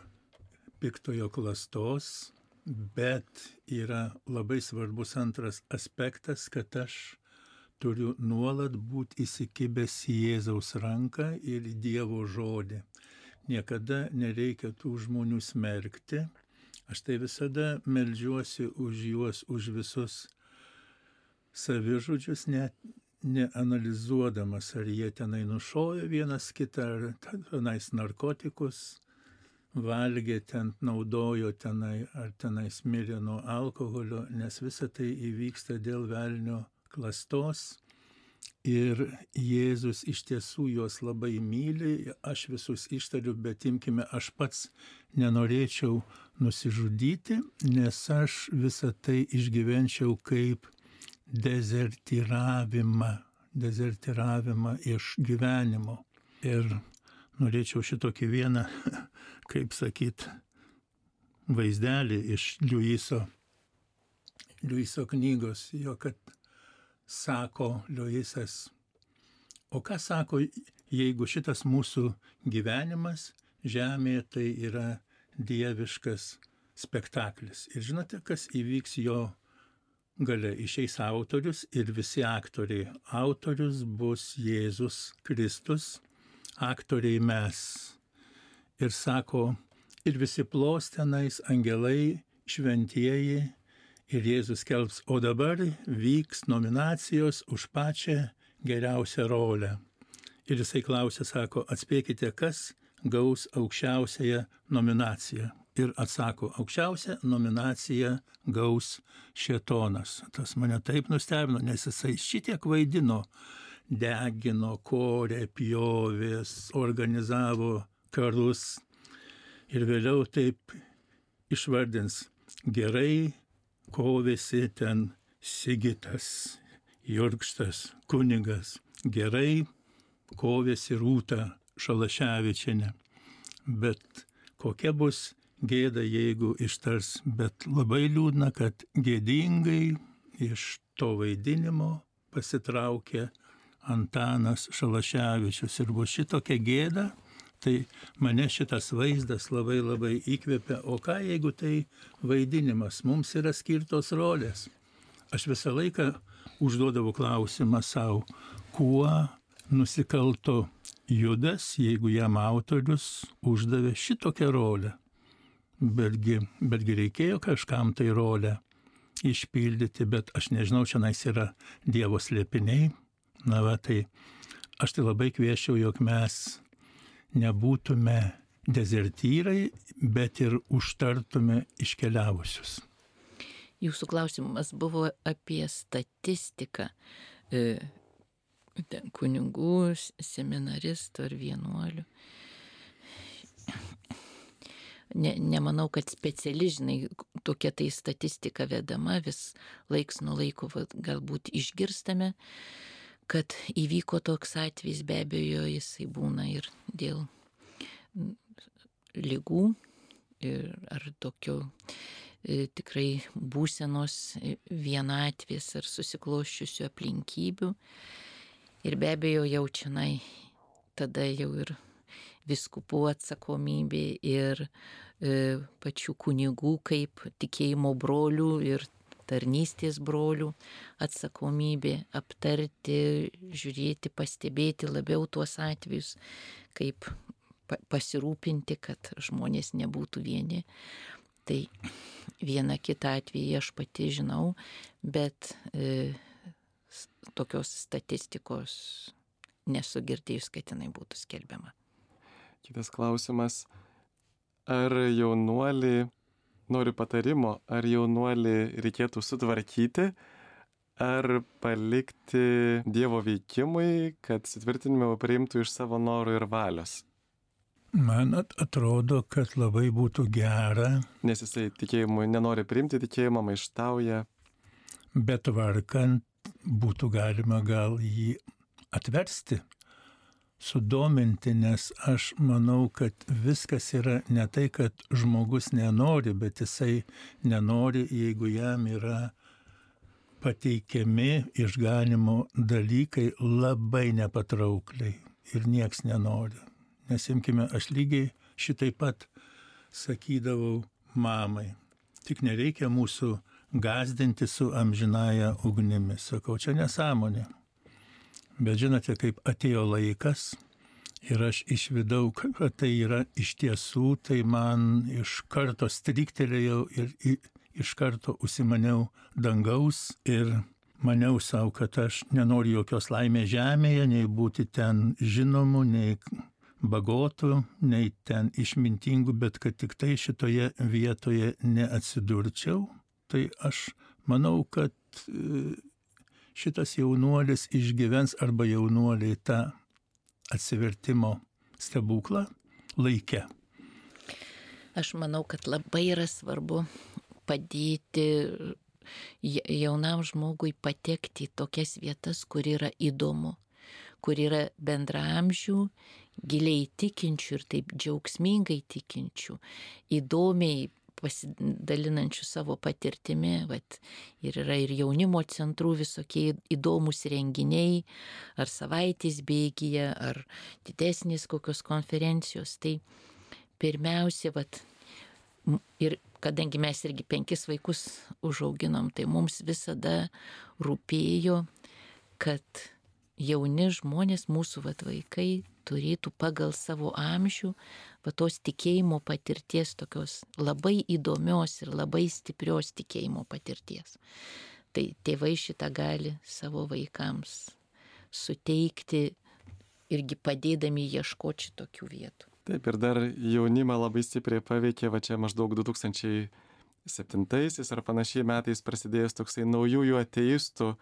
Speaker 3: piktojo klastos, bet yra labai svarbus antras aspektas, kad aš turiu nuolat būti įsikibęs į Jėzaus ranką ir į Dievo žodį. Niekada nereikia tų žmonių smerkti. Aš tai visada melžiuosi už juos, už visus savižudžius, net neanalizuodamas, ar jie tenai nušojo vienas kitą, ar tenais narkotikus valgė, ten naudojo tenai, ar tenais mirė nuo alkoholio, nes visa tai įvyksta dėl velnio klastos. Ir Jėzus iš tiesų juos labai myli, aš visus ištariu, bet imkime, aš pats nenorėčiau nusižudyti, nes aš visą tai išgyvenčiau kaip dezertiravimą, dezertiravimą iš gyvenimo. Ir norėčiau šitokį vieną, kaip sakyt, vaizdelį iš Liujiso, Liujiso knygos, jo kad sako Liujisas, o ką sako, jeigu šitas mūsų gyvenimas žemėje tai yra dieviškas spektaklis. Ir žinote, kas įvyks jo gale išeis autorius ir visi aktoriai. Autorius bus Jėzus Kristus, aktoriai mes. Ir sako, ir visi plos tenais, angelai, šventieji, ir Jėzus kelbs, o dabar vyks nominacijos už pačią geriausią rolę. Ir jisai klausia, sako, atspėkite, kas gaus aukščiausiąją nominaciją ir atsako, aukščiausią nominaciją gaus Šetonas. Tas mane taip nustebino, nes jisai šitiek vaidino, degino, korė, pjovės, organizavo karus ir vėliau taip išvardins gerai kovėsi ten Sigitas, Jurkštas, kunigas, gerai kovėsi Rūta Šalaševičiane. Bet kokia bus gėda, jeigu ištars, bet labai liūdna, kad gėdingai iš to vaidinimo pasitraukė Antanas Šalaševičius ir buvo šitokia gėda, tai mane šitas vaizdas labai labai įkvėpia. O ką jeigu tai vaidinimas, mums yra skirtos rolės. Aš visą laiką užduodavau klausimą savo, kuo nusikalto Judas, jeigu jam autorius uždavė šitokią rolę betgi, betgi reikėjo kažkam tai rolę išpildyti, bet aš nežinau, čia nais yra Dievo slėpiniai. Na va, tai aš tai labai kvieščiau, jog mes nebūtume dezertyrai, bet ir užtartume iškeliavusius.
Speaker 2: Jūsų klausimas buvo apie statistiką. E, kunigų, seminaristų ar vienuolių. Ne, nemanau, kad speciali, žinai, tokia tai statistika vedama, vis laiks nuo laiko galbūt išgirstame, kad įvyko toks atvejis, be abejo, jisai būna ir dėl lygų ir ar tokio e, tikrai būsenos vienatvės ar susikloščiusių aplinkybių. Ir be abejo jaučianai tada jau ir viskupų atsakomybė ir e, pačių kunigų kaip tikėjimo brolių ir tarnystės brolių atsakomybė aptarti, žiūrėti, pastebėti labiau tuos atvejus, kaip pasirūpinti, kad žmonės nebūtų vieni. Tai vieną kitą atvejį aš pati žinau, bet e, tokios statistikos nesugirdėjus, kad jinai būtų skelbiama.
Speaker 1: Kitas klausimas. Ar jaunuolį, noriu patarimo, ar jaunuolį reikėtų sutvarkyti, ar palikti Dievo veikimui, kad sutvirtinimą priimtų iš savo norų ir valios?
Speaker 3: Man atrodo, kad labai būtų gera.
Speaker 1: Nes jisai tikėjimu nenori priimti tikėjimą, maištauja.
Speaker 3: Bet varkant būtų galima gal jį atversti sudominti, nes aš manau, kad viskas yra ne tai, kad žmogus nenori, bet jisai nenori, jeigu jam yra pateikiami išganimo dalykai labai nepatraukliai ir nieks nenori. Nes imkime, aš lygiai šitai pat sakydavau mamai. tik nereikia mūsų gazdinti su amžinaja ugnimi. Sakau, čia nesąmonė. Bet žinote, kaip atėjo laikas ir aš išvidau, kad tai yra iš tiesų, tai man iš karto striktelėjau ir iš karto užsimaniau dangaus ir maniau savo, kad aš nenoriu jokios laimės žemėje, nei būti ten žinomu, nei bagotų, nei ten išmintingų, bet kad tik tai šitoje vietoje neatsidurčiau. Tai aš manau, kad šitas jaunuolis išgyvens arba jaunuoliai tą atsivertimo stebuklą laikę.
Speaker 2: Aš manau, kad labai yra svarbu padėti jaunam žmogui patekti į tokias vietas, kur yra įdomu, kur yra bendramžių, giliai tikinčių ir taip džiaugsmingai tikinčių, įdomiai pasidalinančių savo patirtimi, vat, ir yra ir jaunimo centrų visokie įdomus renginiai, ar savaitės bėgyje, ar didesnės kokios konferencijos. Tai pirmiausia, vat, ir kadangi mes irgi penkis vaikus užauginom, tai mums visada rūpėjo, kad jauni žmonės, mūsų vat, vaikai, turėtų pagal savo amžių va tos tikėjimo patirties, tokios labai įdomios ir labai stiprios tikėjimo patirties. Tai tėvai šitą gali savo vaikams suteikti irgi padėdami ieškoti šitokių vietų.
Speaker 1: Taip ir dar jaunimą labai stipriai paveikė, va čia maždaug 2007 ar panašiai metais prasidėjęs toksai naujųjų ateistų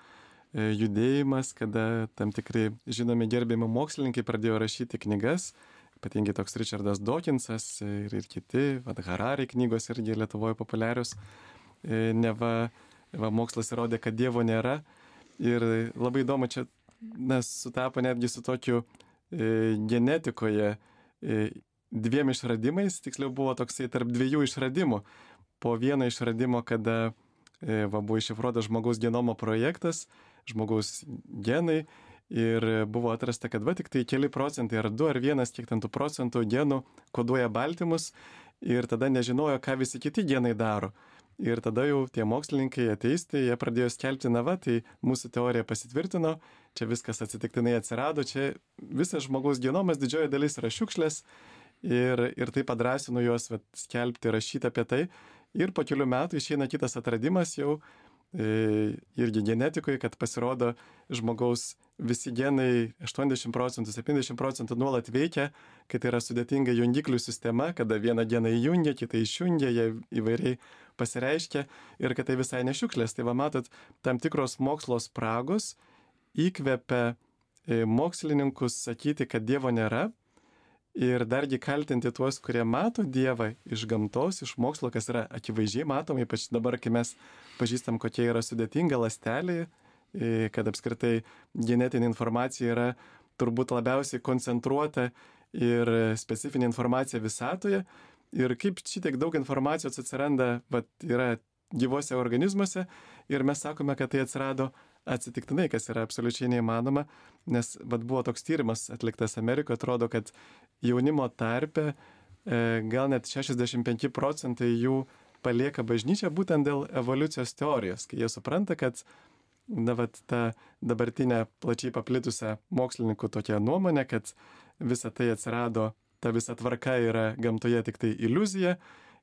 Speaker 1: judėjimas, kada tam tikri žinomi gerbėjimo mokslininkai pradėjo rašyti knygas ypatingai toks Richardas Dawkinsas ir, ir kiti, vad Harari knygos irgi Lietuvoje populiarius, e, neva va, mokslas įrodė, kad Dievo nėra. Ir labai įdomu, čia nes sutapo netgi su tokiu e, genetikoje e, dviem išradimais, tiksliau buvo toksai tarp dviejų išradimų. Po vieno išradimo, kada e, va, buvo iššifruotas žmogaus genomo projektas, žmogaus genai ir buvo atrasta, kad va tik tai keli procentai ar du ar vienas, kiek ten tų procentų genų koduoja baltymus ir tada nežinojo, ką visi kiti genai daro. Ir tada jau tie mokslininkai ateisti, jie pradėjo skelbti, na va, tai mūsų teorija pasitvirtino, čia viskas atsitiktinai atsirado, čia visas žmogaus genomas, didžioji dalis yra šiukšlės ir, ir tai padrasino juos vat, skelbti, rašyti apie tai. Ir po kelių metų išeina kitas atradimas jau irgi genetikoje, kad pasirodo žmogaus visi genai 80 procentų, 70 procentų nuolat veikia, kad tai yra sudėtinga jungiklių sistema, kada vieną geną įjungia, kitą išjungia, jie įvairiai pasireiškia ir kad tai visai nešiuklės. Tai va matot, tam tikros mokslo spragos įkvepia e, mokslininkus sakyti, kad Dievo nėra, ir dargi kaltinti tuos, kurie mato Dievą iš gamtos, iš mokslo, kas yra akivaizdžiai matoma, ypač dabar, kai mes pažįstam, kokia yra sudėtinga lastelė, kad apskritai genetinė informacija yra turbūt labiausiai koncentruota ir specifinė informacija visatoje. Ir kaip šitiek daug informacijos atsiranda, vat, yra gyvose organizmuose ir mes sakome, kad tai atsirado atsitiktinai, kas yra absoliučiai neįmanoma, nes vat, buvo toks tyrimas atliktas Amerikoje, atrodo, kad jaunimo tarpe e, gal net 65 procentai jų palieka bažnyčią būtent dėl evoliucijos teorijos, kai jie supranta, kad na, vat, ta dabartinė plačiai paplitusią mokslininkų tokia nuomonė, kad visa tai atsirado, ta visa tvarka yra gamtoje tik tai iliuzija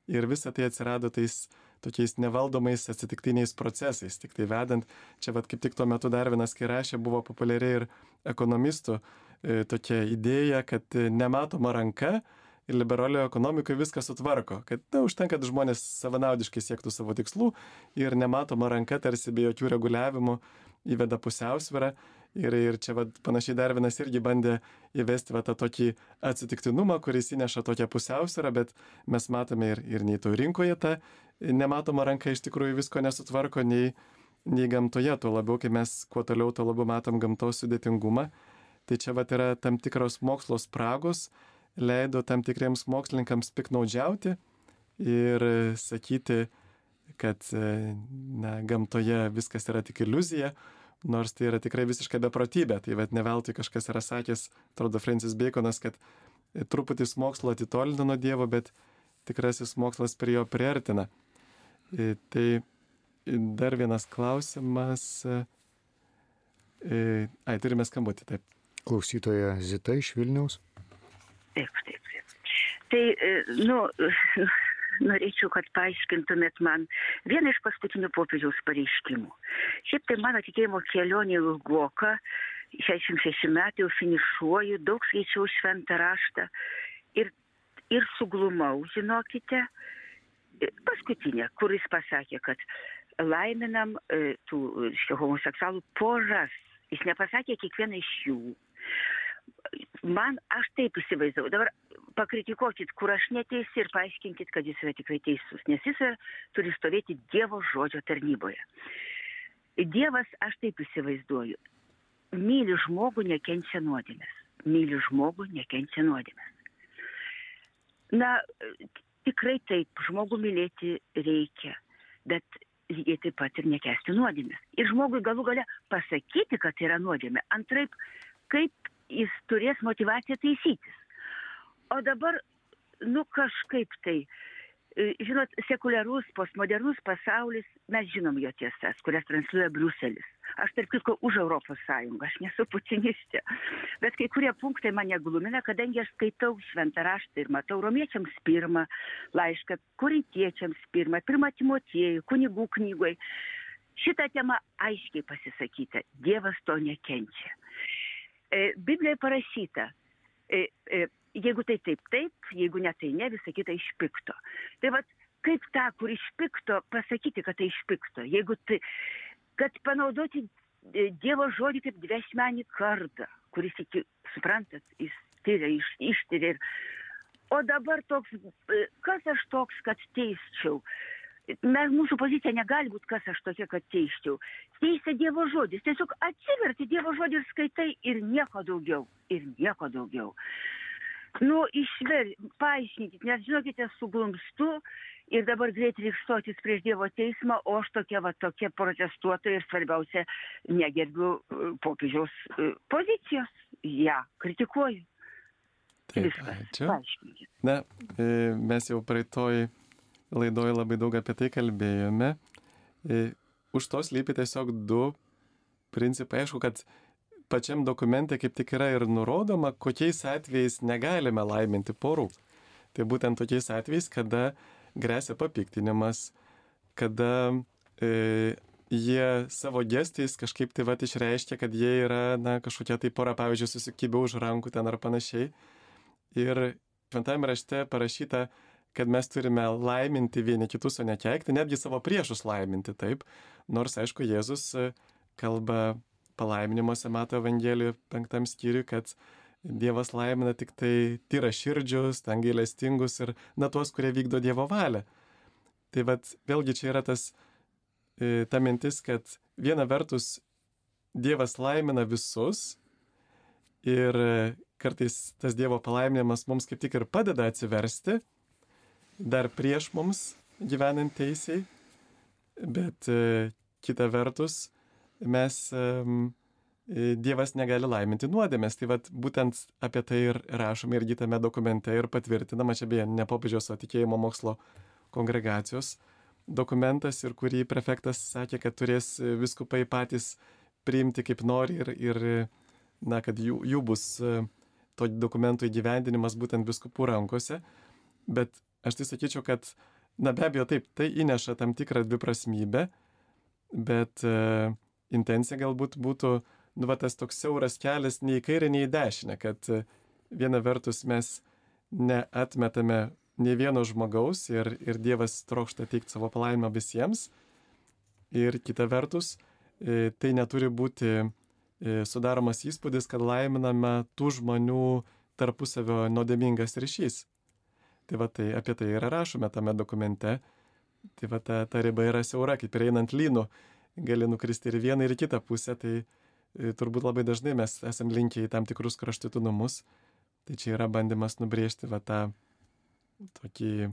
Speaker 1: ir visa tai atsirado tais tokiais nevaldomais atsitiktiniais procesais, tik tai vedant, čia vad kaip tik tuo metu dar vienas, kai rašė, buvo populiariai ir ekonomistų tokia idėja, kad nematoma ranka liberalioje ekonomikoje viską sutvarko, kad na, užtenka, kad žmonės savanaudiškai siektų savo tikslų ir nematoma ranka tarsi be jokių reguliavimų įveda pusiausvyrą Ir, ir čia vat, panašiai dar vienas irgi bandė įvesti vat, tą tokį atsitiktinumą, kuris įneša tokią pusiausvyrą, bet mes matome ir, ir nei to rinkoje ta nematoma ranka iš tikrųjų visko nesutvarko, nei, nei gamtoje, tuo labiau, kai mes kuo toliau, tuo labiau matom gamtos sudėtingumą. Tai čia vat yra tam tikros mokslo spragos, leido tam tikriems mokslininkams piknaudžiauti ir sakyti, kad na, gamtoje viskas yra tik iliuzija, nors tai yra tikrai visiškai beprotybė. Tai vad ne veltui kažkas yra sakęs, atrodo, Francis Baconas, kad truputis mokslo atitolina nuo Dievo, bet tikrasis mokslas prie jo priartina. E, Tai dar vienas klausimas. E, Ai, turime skambutį, taip.
Speaker 4: Klausytoja Zita iš Vilniaus.
Speaker 7: Taip, taip, taip. Tai, e, nu, norėčiau, kad paaiškintumėt man vieną iš paskutinių popiežiaus pareiškimų. Šiaip tai mano tikėjimo kelionė ilgoka, 66 metai jau finišuoju, daug skaičiau šventą raštą ir, ir suglumau, žinokite, paskutinė, kuris pasakė, kad laiminam e, tų šio homoseksualų poras. Jis nepasakė kiekvieną iš jų. Man aš taip įsivaizdavau. Dabar pakritikuokit, kur aš neteisi ir paaiškinkit, kad jis yra tikrai teisus. Nes jis yra, turi stovėti Dievo žodžio tarnyboje. Dievas, aš taip įsivaizduoju, myli žmogų, nekenčia nuodėmės. Myli žmogų, nekenčia nuodėmės. Na, tikrai taip, žmogų mylėti reikia, bet lygiai taip pat ir nekesti nuodėmės. Ir žmogui galų gale pasakyti, kad tai yra nuodėmė. Antraip, kaip jis turės motivaciją taisytis. O dabar, nu kažkaip tai, e, žinot, sekuliarus, postmodernus pasaulis, mes žinom jo tiesas, kurias transliuoja Bruselis. Aš tarp kitko už Europos Sąjungą, aš nesu putinistė. Bet kai kurie punktai mane glumina, kadangi aš skaitau šventą raštą ir matau romiečiams pirmą laišką, korintiečiams pirmą, pirmą Timotiejų, kunigų knygoj. Šitą temą aiškiai pasisakyta. Dievas to nekenčia. E, Biblijoje parašyta, e, e, jeigu tai taip, taip, jeigu ne tai ne, visą kitą iš pikto. Tai vad, kaip tą, kur iš pikto, pasakyti, kad tai iš pikto. Jeigu tai, kad panaudoti Dievo žodį kaip dviešmenį kardą, kuris iki, suprantat, jis tyria, iš, ištiria. Ir... O dabar toks, kas aš toks, kad teisčiau? Mes, mūsų pozicija negali būti, kas aš tokia, kad teisčiau. Teisė Dievo žodis. Tiesiog atsiverti Dievo žodį ir skaitai ir nieko daugiau. Ir nieko daugiau. Nu, išver, paaiškinkit, nes žinokite, suglumstu ir dabar greit reiks stotis prieš Dievo teismą, o aš tokia va tokia protestuotoja ir svarbiausia, negerbiu popiežiaus pozicijos. Ja, kritikuoju.
Speaker 1: Taip,
Speaker 7: Viskas.
Speaker 1: ačiū.
Speaker 7: Paaiškinkit.
Speaker 1: Na, mes jau praeitoj laidoje labai daug apie tai kalbėjome. E, Už to slypi tiesiog du principai. Aišku, kad pačiam dokumente kaip tik yra ir nurodoma, kokiais atvejais negalime laiminti porų. Tai būtent tokiais atvejais, kada grėsia papiktinimas, kada e, jie savo gestais kažkaip tai vat išreiškia, kad jie yra na, kažkokia tai pora, pavyzdžiui, susikibę už rankų ten ar panašiai. Ir šventame rašte parašyta, kad mes turime laiminti vieni kitus, o ne keikti, netgi savo priešus laiminti taip. Nors, aišku, Jėzus e, kalba palaiminimuose Mato Evangelijų penktam skyriui, kad Dievas laimina tik tai tyra širdžius, ten gailestingus ir na tuos, kurie vykdo Dievo valią. Tai vad vėlgi čia yra tas, e, ta mintis, kad viena vertus Dievas laimina visus ir e, kartais tas Dievo palaiminimas mums kaip tik ir padeda atsiversti, dar prieš mums gyvenant teisiai, bet e, kita vertus mes um, Dievas negali laiminti nuodėmės. Tai vat, būtent apie tai ir rašome irgi tame dokumente ir patvirtinama, čia beje, ne popiežiaus, o tikėjimo mokslo kongregacijos dokumentas ir kurį prefektas sakė, kad turės viskupai patys priimti kaip nori ir, ir na, kad jų, jų bus to dokumento įgyvendinimas būtent viskupų rankose. Bet aš tai sakyčiau, kad, na be abejo, taip, tai įneša tam tikrą dviprasmybę, bet uh, intencija galbūt būtų, nu, va, tas toks siauras kelias nei į kairę, nei į dešinę, kad e, viena vertus mes neatmetame nei vieno žmogaus ir, ir Dievas trokšta teikti savo palaimą visiems. Ir kita vertus, e, tai neturi būti e, sudaromas įspūdis, kad laiminame tų žmonių tarpusavio nuodėmingas ryšys. Tai va tai apie tai yra rašome tame dokumente. Tai va ta, ta riba yra siaura, kaip ir einant lynu, gali nukristi ir vieną, ir kitą pusę. Tai e, turbūt labai dažnai mes esam linkę į tam tikrus kraštutinumus. Tai čia yra bandymas nubrėžti va tą tokį,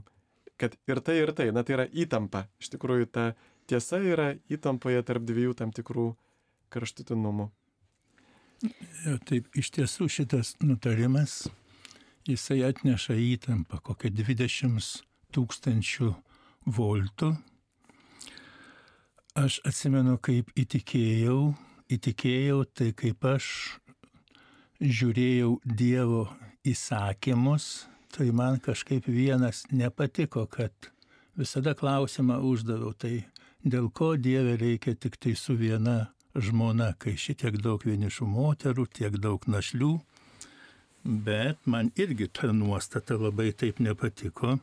Speaker 1: kad ir tai, ir tai, na tai yra įtampa. Iš tikrųjų, ta tiesa yra įtampoje tarp dviejų tam tikrų kraštutinumų.
Speaker 3: Jo, taip, iš tiesų šitas nutarimas, jisai atneša įtampą kokią 20 tūkstančių voltų aš atsimenu, kaip įtikėjau, įtikėjau tai kaip aš žiūrėjau Dievo įsakymus, tai man kažkaip vienas nepatiko, kad visada klausimą uždaviau, tai dėl ko Dieve reikia tik tai su viena žmona, kai šitiek daug vienišų moterų, tiek daug našlių. Bet man irgi ta nuostata labai taip nepatiko,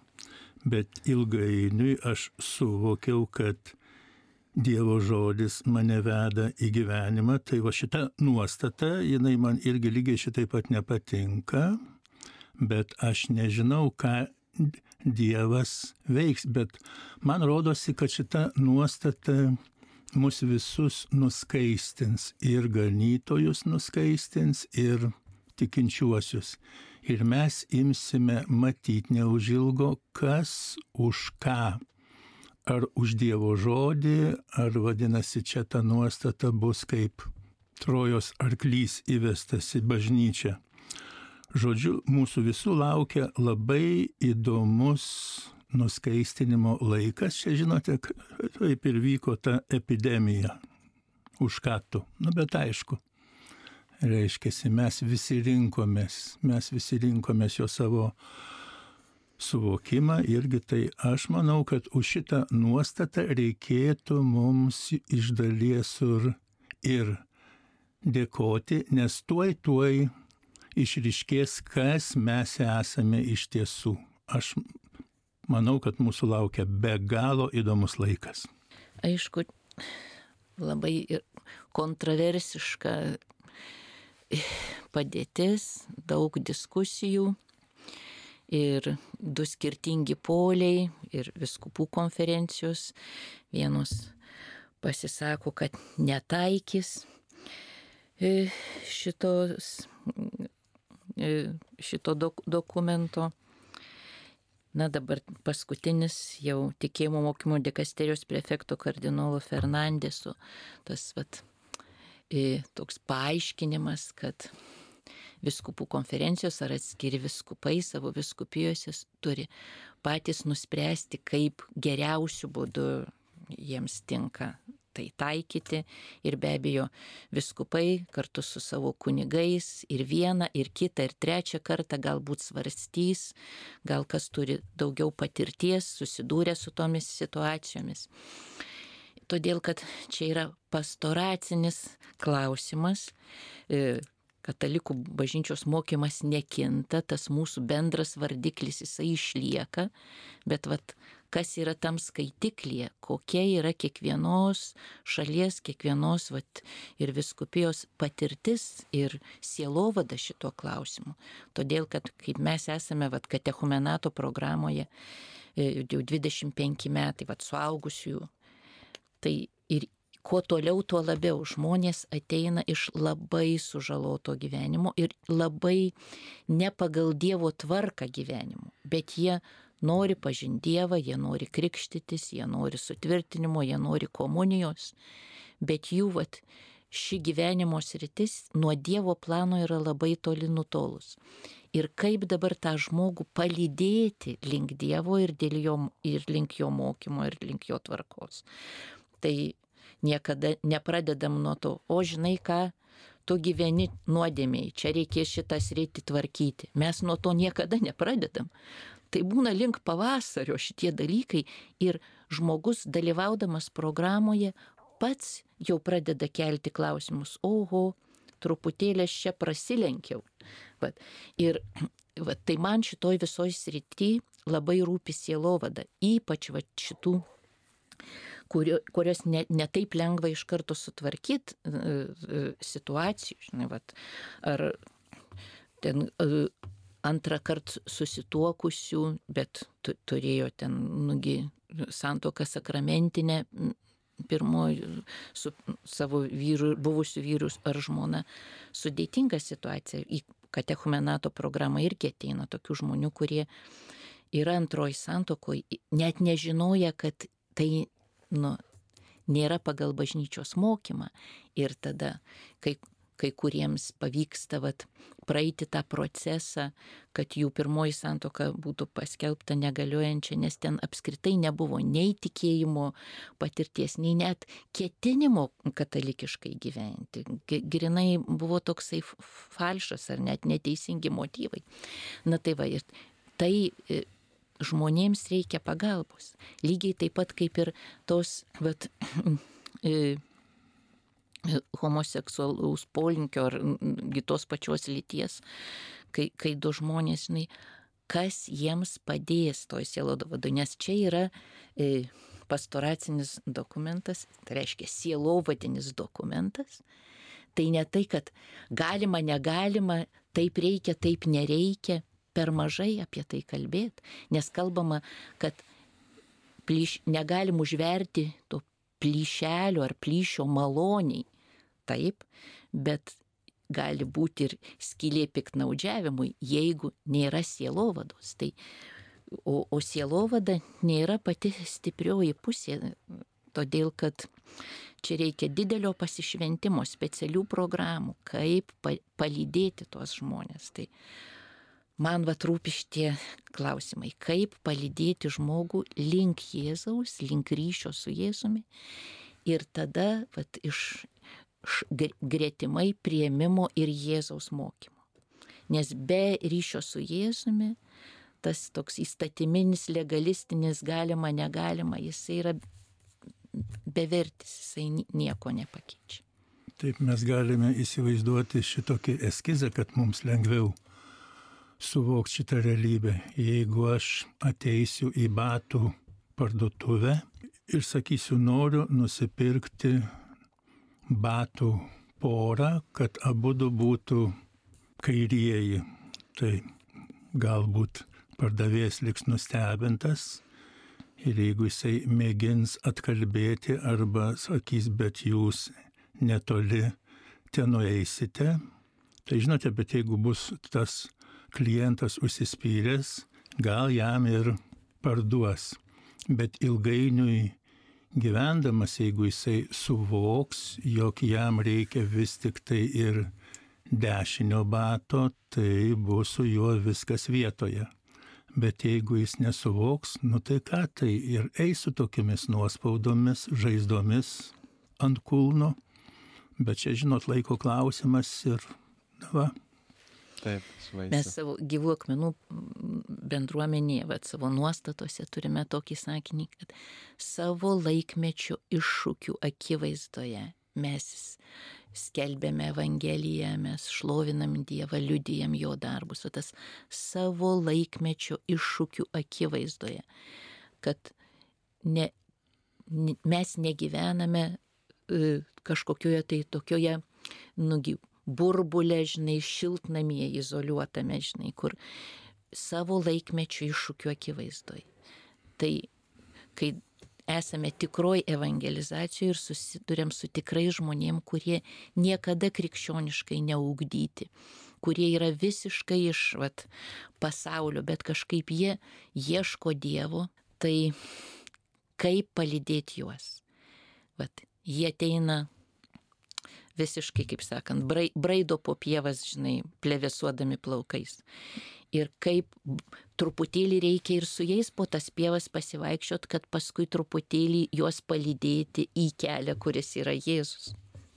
Speaker 3: bet ilgainiui aš suvokiau, kad Dievo žodis mane veda į gyvenimą, tai va šita nuostata, jinai man irgi lygiai šitaip pat nepatinka, bet aš nežinau, ką Dievas veiks, bet man rodosi, kad šita nuostata mus visus nuskaistins ir ganytojus nuskaistins ir tikinčiuosius. Ir mes imsime matyti neužilgo, kas už ką ar už Dievo žodį, ar vadinasi čia ta nuostata bus kaip trojos arklys įvestas į bažnyčią. Žodžiu, mūsų visų laukia labai įdomus nuskaistinimo laikas. Čia žinote, taip ir vyko ta epidemija už katų. Nu, bet aišku, reiškia, mes visi rinkomės, mes visi rinkomės jo savo suvokimą irgi tai aš manau, kad už šitą nuostatą reikėtų mums iš dalies ir, ir dėkoti, nes tuoj tuoj išriškės, kas mes esame iš tiesų. Aš manau, kad mūsų laukia be galo įdomus laikas.
Speaker 2: Aišku, labai kontroversiška padėtis, daug diskusijų ir du skirtingi poliai ir viskupų konferencijos. Vienos pasisako, kad netaikys e, šitos, e, šito dok dokumento. Na dabar paskutinis jau tikėjimo mokymo dikasterijos prefekto kardinolo Fernandeso tas vat, toks paaiškinimas, kad viskupų konferencijos ar atskiri viskupai savo viskupijose turi patys nuspręsti, kaip geriausių būdų jiems tinka tai taikyti ir be abejo viskupai kartu su savo kunigais ir vieną, ir kitą, ir trečią kartą galbūt svarstys, gal kas turi daugiau patirties, susidūrę su tomis situacijomis. Todėl, kad čia yra pastoracinis klausimas, e, katalikų bažnyčios mokymas nekinta, tas mūsų bendras vardiklis jisai išlieka, bet vat, kas yra tam skaitiklyje, kokia yra kiekvienos šalies, kiekvienos vat, ir viskupijos patirtis ir sielovada šituo klausimu. Todėl, kad kaip mes esame vat, katechumenato programoje e, jau 25 metai, vat, suaugusiųjų, tai ir kuo toliau, tuo labiau žmonės ateina iš labai sužaloto gyvenimo ir labai ne pagal Dievo tvarką gyvenimo, bet jie nori pažinti Dievą, jie nori krikštytis, jie nori sutvirtinimo, jie nori komunijos, bet jų vat, ši gyvenimo sritis nuo Dievo plano yra labai toli nutolus. Ir kaip dabar tą žmogų palydėti link Dievo ir, jo, ir link jo mokymo ir link jo tvarkos. Tai niekada nepradedam nuo to, o žinai ką, tu gyveni nuodėmiai, čia reikės šitas reiti tvarkyti. Mes nuo to niekada nepradedam. Tai būna link pavasario šitie dalykai ir žmogus dalyvaudamas programoje pats jau pradeda kelti klausimus, oho, truputėlį aš čia prasilenkiau. Vat. Ir vat, tai man šitoj visoji srity labai rūpi sielovada, ypač vat, šitų kurio, kurios ne, ne taip lengva iš karto sutvarkyti e, e, situacijų, žinai, vat, ar ten e, antrą kartą susituokusių, bet turėjo ten, nugi, santoką sakramentinę pirmoji su savo vyru, buvusiu vyru ar žmona. Sudėtinga situacija. Į katechumenato programą irgi ateina tokių žmonių, kurie yra antroji santokoje, net nežinoja, kad tai nu, nėra pagal bažnyčios mokymą. Ir tada, kai kai kuriems pavyksta vat, praeiti tą procesą, kad jų pirmoji santoka būtų paskelbta negaliojančia, nes ten apskritai nebuvo nei tikėjimo patirties, nei net ketinimo katalikiškai gyventi. Grinai buvo toksai falšas ar net neteisingi motyvai. Na tai va, ir tai e, žmonėms reikia pagalbos. Lygiai taip pat kaip ir tos, vat, e, homoseksualaus polinkio ar kitos pačios lyties, kai, kai du žmonės, žinai, kas jiems padės toj sielodo vadu, nes čia yra e, pastoracinis dokumentas, tai reiškia sielovadinis dokumentas. Tai ne tai, kad galima, negalima, taip reikia, taip nereikia, per mažai apie tai kalbėti, nes kalbama, kad plyš, negalim užverti to plyšelio ar plyšio maloniai taip, bet gali būti ir skylė piknaudžiavimui, jeigu nėra sielovados. Tai, o, o sielovada nėra pati stiprioji pusė, todėl kad čia reikia didelio pasišventimo, specialių programų, kaip pa, palydėti tuos žmonės. Tai man va rūpi šitie klausimai, kaip palydėti žmogų link Jėzaus, link ryšio su Jėzumi. Ir tada vat, iš, gretimai prieimimo ir Jėzaus mokymo. Nes be ryšio su Jėzumi, tas toks įstatyminis, legalistinis galima, negalima, jisai yra bevertis, jisai nieko nepakeičia.
Speaker 3: Taip mes galime įsivaizduoti šitokį eskizą, kad mums lengviau suvokti šitą realybę. Jeigu aš ateisiu į batų parduotuvę ir sakysiu, noriu nusipirkti batų porą, kad abu būtų kairieji. Tai galbūt pardavėjas liks nustebintas ir jeigu jisai mėgins atkalbėti arba sakys, bet jūs netoli ten nueisite, tai žinote, bet jeigu bus tas klientas užsispyręs, gal jam ir parduos. Bet ilgainiui gyvendamas, jeigu jisai suvoks, jog jam reikia vis tik tai ir dešinio bato, tai bus su juo viskas vietoje. Bet jeigu jis nesuvoks, nu tai ką, tai ir eis su tokiamis nuospaudomis, žaizdomis ant kulno. Bet čia, žinot, laiko klausimas ir, na, va,
Speaker 1: Taip, švaisiu.
Speaker 2: Mes savo gyvų akmenų bendruomenėje, bet savo nuostatose turime tokį sakinį, kad savo laikmečio iššūkių akivaizdoje mes skelbėme Evangeliją, mes šlovinam Dievą, liudijam jo darbus, o tas savo laikmečio iššūkių akivaizdoje, kad ne, mes negyvename e, kažkokioje tai tokioje nugi, burbulė, žinai, šiltnamie izoliuotame, žinai, kur savo laikmečio iššūkių akivaizdoj. Tai kai esame tikroj evangelizacijoje ir susidurėm su tikrai žmonėm, kurie niekada krikščioniškai neugdyti, kurie yra visiškai iš vat, pasaulio, bet kažkaip jie ieško Dievo, tai kaip palydėti juos. Vat, jie ateina visiškai, kaip sakant, braido po pievas, žinai, plevesuodami plaukais. Ir kaip truputėlį reikia ir su jais po tas pievas pasivaikščiot, kad paskui truputėlį juos palydėti į kelią, kuris yra Jėzus.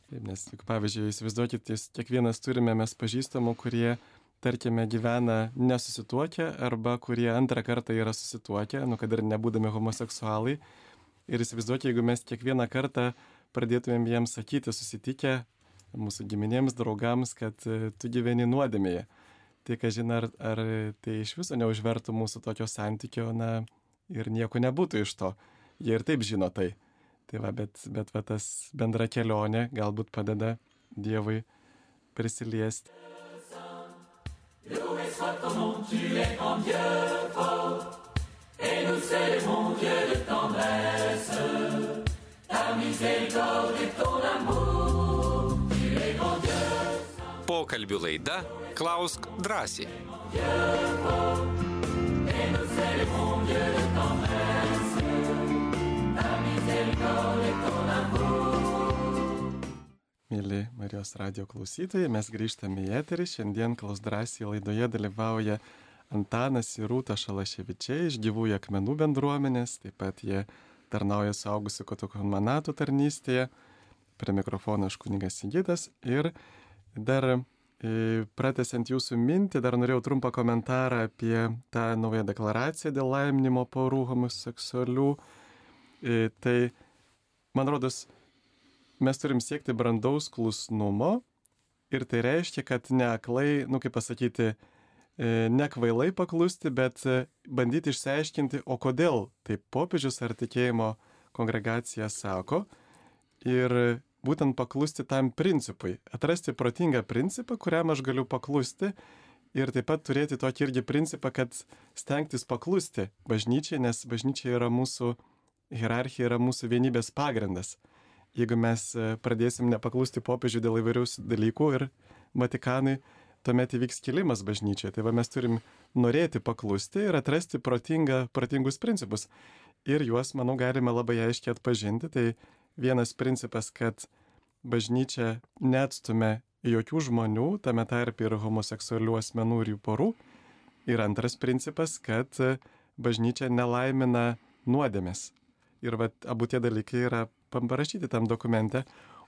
Speaker 1: Taip, nes, pavyzdžiui, įsivaizduokit, kiekvienas turime mes pažįstamų, kurie, tarkime, gyvena nesusituokę arba kurie antrą kartą yra susituokę, nu kad ir nebūdami homoseksualai. Ir įsivaizduokit, jeigu mes kiekvieną kartą pradėtumėm jiems sakyti susitikę, mūsų giminėms, draugams, kad e, tu gyveni nuodėmėje. Tai, ką žinai, ar, ar tai iš viso neužvertų mūsų tokio santykio, na, ir nieko nebūtų iš to. Jie ir taip žino tai. Tai va, bet, bet va, tas bendra kelionė galbūt padeda Dievui prisiliesti. Loué soit ton nom, tu es grand Dieu fort, et nous célébrons Dieu de tendresse.
Speaker 8: Pokalbių laida Klausk drąsiai.
Speaker 1: Mėly Marijos radio klausytojai, mes grįžtame į eterį. Šiandien klaus drąsiai laidoje dalyvauja Antanas ir Rūta Šalaševičiai iš gyvųjų akmenų bendruomenės, taip pat jie tarnauja suaugusių kotokonmanatų tarnystėje. Prie mikrofono aš kuningas Sigitas ir dar e, pratesiant jūsų mintį, dar norėjau trumpą komentarą apie tą naują deklaraciją dėl laiminimo porų homoseksualių. E, tai, man rodos, mes turim siekti brandaus klusnumo ir tai reiškia, kad ne aklai, nu kaip pasakyti, e, ne kvailai paklusti, bet e, bandyti išsiaiškinti, o kodėl taip popiežius ar tikėjimo kongregacija sako. Ir būtent paklusti tam principui, atrasti protingą principą, kuriam aš galiu paklusti. Ir taip pat turėti tokį irgi principą, kad stengtis paklusti bažnyčiai, nes bažnyčia yra mūsų hierarchija, yra mūsų vienybės pagrindas jeigu mes e, pradėsim nepaklusti popiežiui dėl įvairių dalykų ir Vatikanui, tuomet įvyks kilimas bažnyčioje. Tai va mes turim norėti paklusti ir atrasti protingą, protingus principus. Ir juos, manau, galime labai aiškiai atpažinti. Tai vienas principas, kad bažnyčia neatstumia jokių žmonių, tame tarp ir homoseksualių asmenų ir jų porų. Ir antras principas, kad bažnyčia nelaimina nuodėmės. Ir va, abu tie dalykai yra parašyti tam dokumente.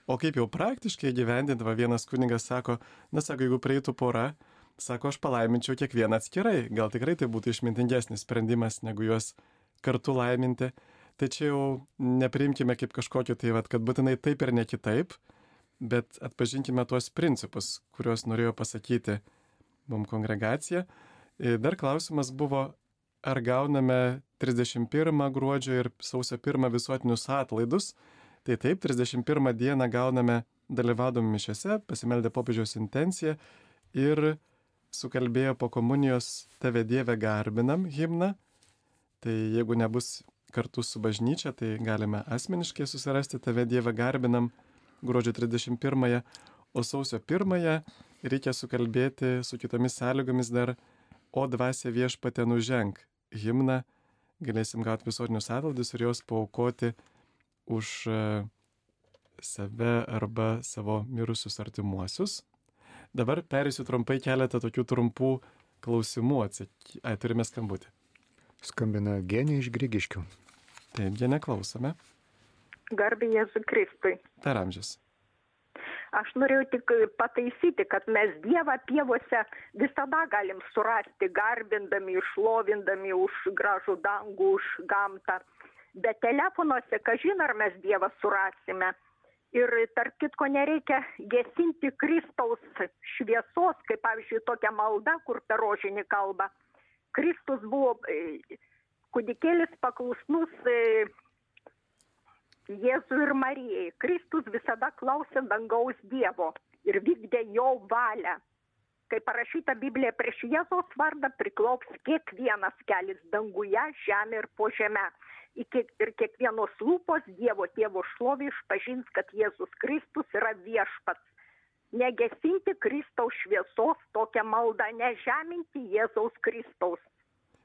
Speaker 1: O kaip jau praktiškai gyvendinti, va vienas kuningas sako, na sako, jeigu prieitų pora, sako, aš palaiminčiau kiekvieną atskirai. Gal tikrai tai būtų išmintingesnis sprendimas, negu juos kartu laiminti. Tačiau nepriimkime kaip kažkokio tai, va, kad būtinai taip ir ne kitaip, bet atpažinkime tuos principus, kuriuos norėjo pasakyti mums kongregacija. Dar klausimas buvo, ar gauname 31 gruodžio ir sausio 1 visuotinius atlaidus. Tai taip, 31 dieną gauname dalyvaudami mišiose, pasimeldę popiežiaus intenciją ir sukalbėjo po komunijos Tave Dieve garbinam himną. Tai jeigu nebus kartu su bažnyčia, tai galime asmeniškai susirasti Tave Dieve garbinam gruodžio 31, o sausio 1 reikia sukalbėti su kitomis sąlygomis dar O dvasia viešpatė nuženk himną, galėsim gauti visuotinius atlaidus ir juos paukoti už e, save arba savo mirusius artimuosius. Dabar perėsiu trumpai keletą tokių trumpų klausimų. Atsaky... Ai, turime skambutį.
Speaker 4: Skambina genė iš Grigiškių.
Speaker 1: Taip, genė klausome.
Speaker 9: Garbė Jėzui Kristui.
Speaker 1: Per amžius.
Speaker 9: Aš norėjau tik pataisyti, kad mes Dievą pievose visada galim surasti, garbindami, išlovindami už gražų dangų, už gamtą. Bet telefonuose, kažin ar mes Dievą surasime. Ir tarp kitko nereikia gesinti Kristaus šviesos, kaip pavyzdžiui tokia malda, kur per rožinį kalba. Kristus buvo kūdikėlis paklusnus Jėzui ir Marijai. Kristus visada klausė dangaus Dievo ir vykdė jo valią. Kaip parašyta Biblija prieš Jėzos vardą priklaups kiekvienas kelias danguje, žemė ir po žemę. Ir kiekvienos lūpos Dievo tėvo šlovė išpažins, kad Jėzus Kristus yra viešpats. Negesinti Kristaus šviesos tokią maldą, nežeminti Jėzaus Kristaus.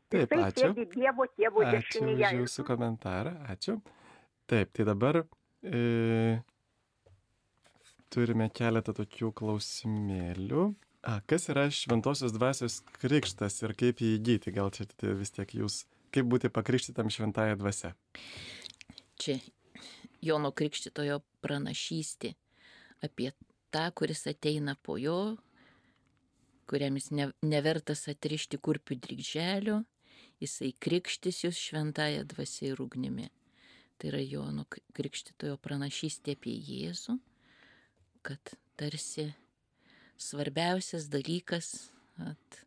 Speaker 1: Taip,
Speaker 9: Jisai
Speaker 1: ačiū.
Speaker 9: Dievo tėvo
Speaker 1: Ačiū
Speaker 9: dešinėje.
Speaker 1: už jūsų komentarą, ačiū. Taip, tai dabar e, turime keletą tokių klausimėlių. A, kas yra šventosios dvasios krikštas ir kaip jį įgyti? Gal čia vis tiek jūs, kaip būti pakrikštytam šventąją dvasę?
Speaker 2: Čia Jono Krikštitojo pranašystė apie tą, kuris ateina po jo, kuriam jis ne, nevertas atrišti kurpių drygželio, jisai krikštis jūs šventąją dvasę ir ugnimi. Tai yra Jono Krikštitojo pranašystė apie Jėzų, kad tarsi svarbiausias dalykas, at,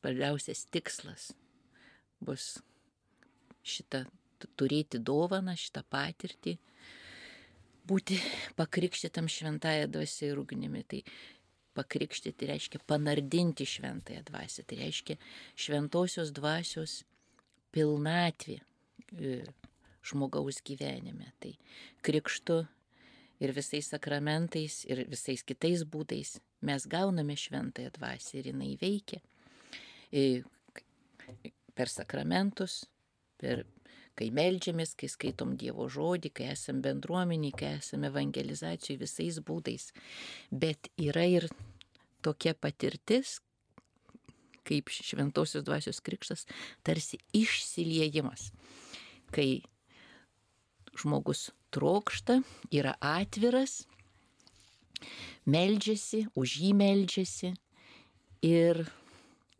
Speaker 2: svarbiausias tikslas bus šitą turėti dovaną, šitą patirtį, būti pakrikštytam šventąją dvasę ir ugnimi. Tai pakrikštyti reiškia panardinti šventąją dvasę, tai reiškia šventosios dvasios pilnatvė e, žmogaus gyvenime. Tai krikštu ir visais sakramentais ir visais kitais būdais mes gauname šventąją dvasę ir jinai veikia per sakramentus, per kai melžiamės, kai skaitom Dievo žodį, kai esame bendruomeniai, kai esame evangelizacijai visais būdais. Bet yra ir tokia patirtis, kaip šventosios dvasios krikštas, tarsi išsiliejimas, kai žmogus trokšta, yra atviras, meldžiasi, už jį meldžiasi ir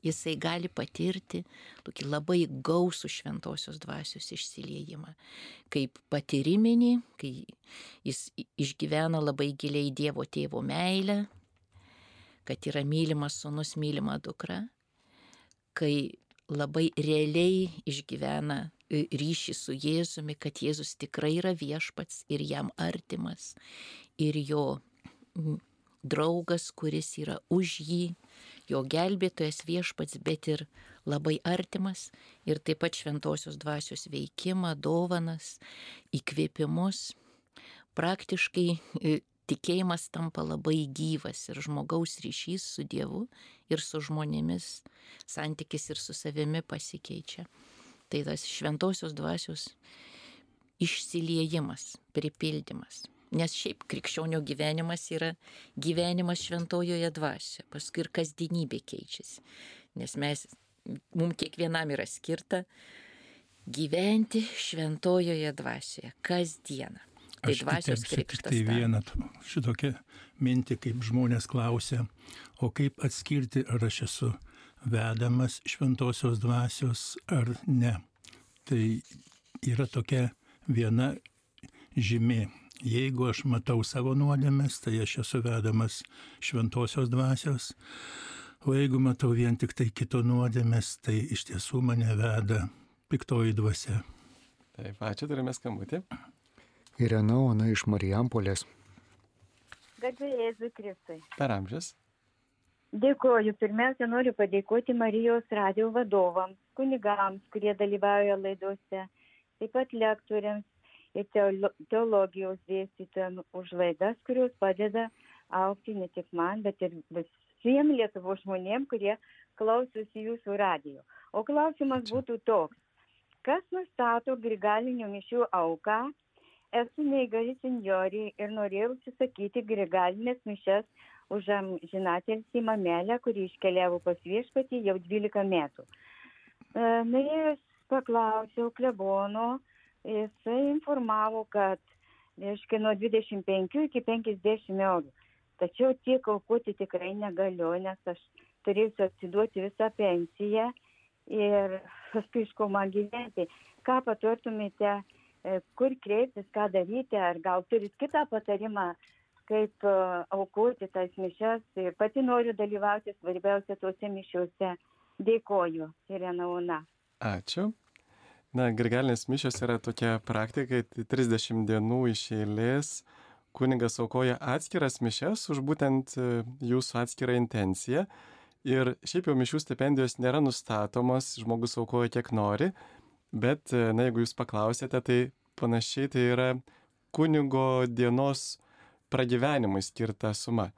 Speaker 2: jisai gali patirti tokį labai gausų šventosios dvasios išsiliejimą. Kaip patyriminį, kai jis išgyvena labai giliai Dievo tėvo meilę, kad yra mylimas sunus, mylima dukra, kai labai realiai išgyvena ryšį su Jėzumi, kad Jėzus tikrai yra viešpats ir jam artimas, ir jo draugas, kuris yra už jį, jo gelbėtojas viešpats, bet ir labai artimas ir taip pat šventosios dvasios veikimą, dovanas, įkvėpimus. Praktiškai e, tikėjimas tampa labai gyvas ir žmogaus ryšys su Dievu ir su žmonėmis, santykis ir su savimi pasikeičia. Tai tas šventosios dvasios išsiliejimas, pripildymas. Nes šiaip krikščionio gyvenimas yra gyvenimas šventojoje dvasioje, paskui ir kasdienybė keičiasi. Nes mes, mums kiekvienam yra skirta gyventi šventojoje dvasioje, kasdieną. Tai
Speaker 3: Aš
Speaker 2: dvasios krikštas.
Speaker 3: Tai vieną šitokią mintį, kaip žmonės klausia, o kaip atskirti, ar aš esu vedamas šventosios dvasios ar ne. Tai yra tokia viena žymė. Jeigu aš matau savo nuodėmės, tai aš esu vedamas šventosios dvasios, o jeigu matau vien tik tai kito nuodėmės, tai iš tiesų mane veda piktoji dvasia.
Speaker 1: Taip, ačiū, turime skambutį.
Speaker 4: Irena Ona iš Marijampolės.
Speaker 10: Garbė Jėzui Kristui.
Speaker 1: Per amžius.
Speaker 10: Dėkoju. Pirmiausia, noriu padėkoti Marijos radio vadovams, kunigams, kurie dalyvauja laidose, taip pat lektoriams ir teolo- teologijos dėstytojams už laidas, kurios padeda aukti ne tik man, bet ir visiems Lietuvos žmonėms, kurie klausosi jūsų radio. O klausimas būtų toks. Kas nustato grigalinių mišių auką? Esu neįgali senjorė ir norėjau užsisakyti grigalinės mišes už žinatelį mamelę, kuri iškeliavo pas viešpatį jau 12 metų. E, Norėjus paklausiau klebono, jisai informavo, kad reiškia nuo 25 iki 50 eurų. Tačiau tiek aukoti tikrai negaliu, nes aš turėsiu atsiduoti visą pensiją ir paskui iš ko man gyventi. Ką patartumėte, e, kur kreiptis, ką daryti, ar gal turit kitą patarimą, kaip e, aukoti tas mišes. Ir pati noriu dalyvauti svarbiausia tuose mišiuose. Dėkoju, Irena Una.
Speaker 1: Ačiū. Na, grigalinės mišios yra tokia praktika, kai 30 dienų iš eilės kunigas aukoja atskiras mišes už būtent e, jūsų atskirą intenciją. Ir šiaip jau mišių stipendijos nėra nustatomos, žmogus aukoja kiek nori, bet, e, na, jeigu jūs paklausėte, tai panašiai tai yra kunigo dienos pragyvenimui skirta suma.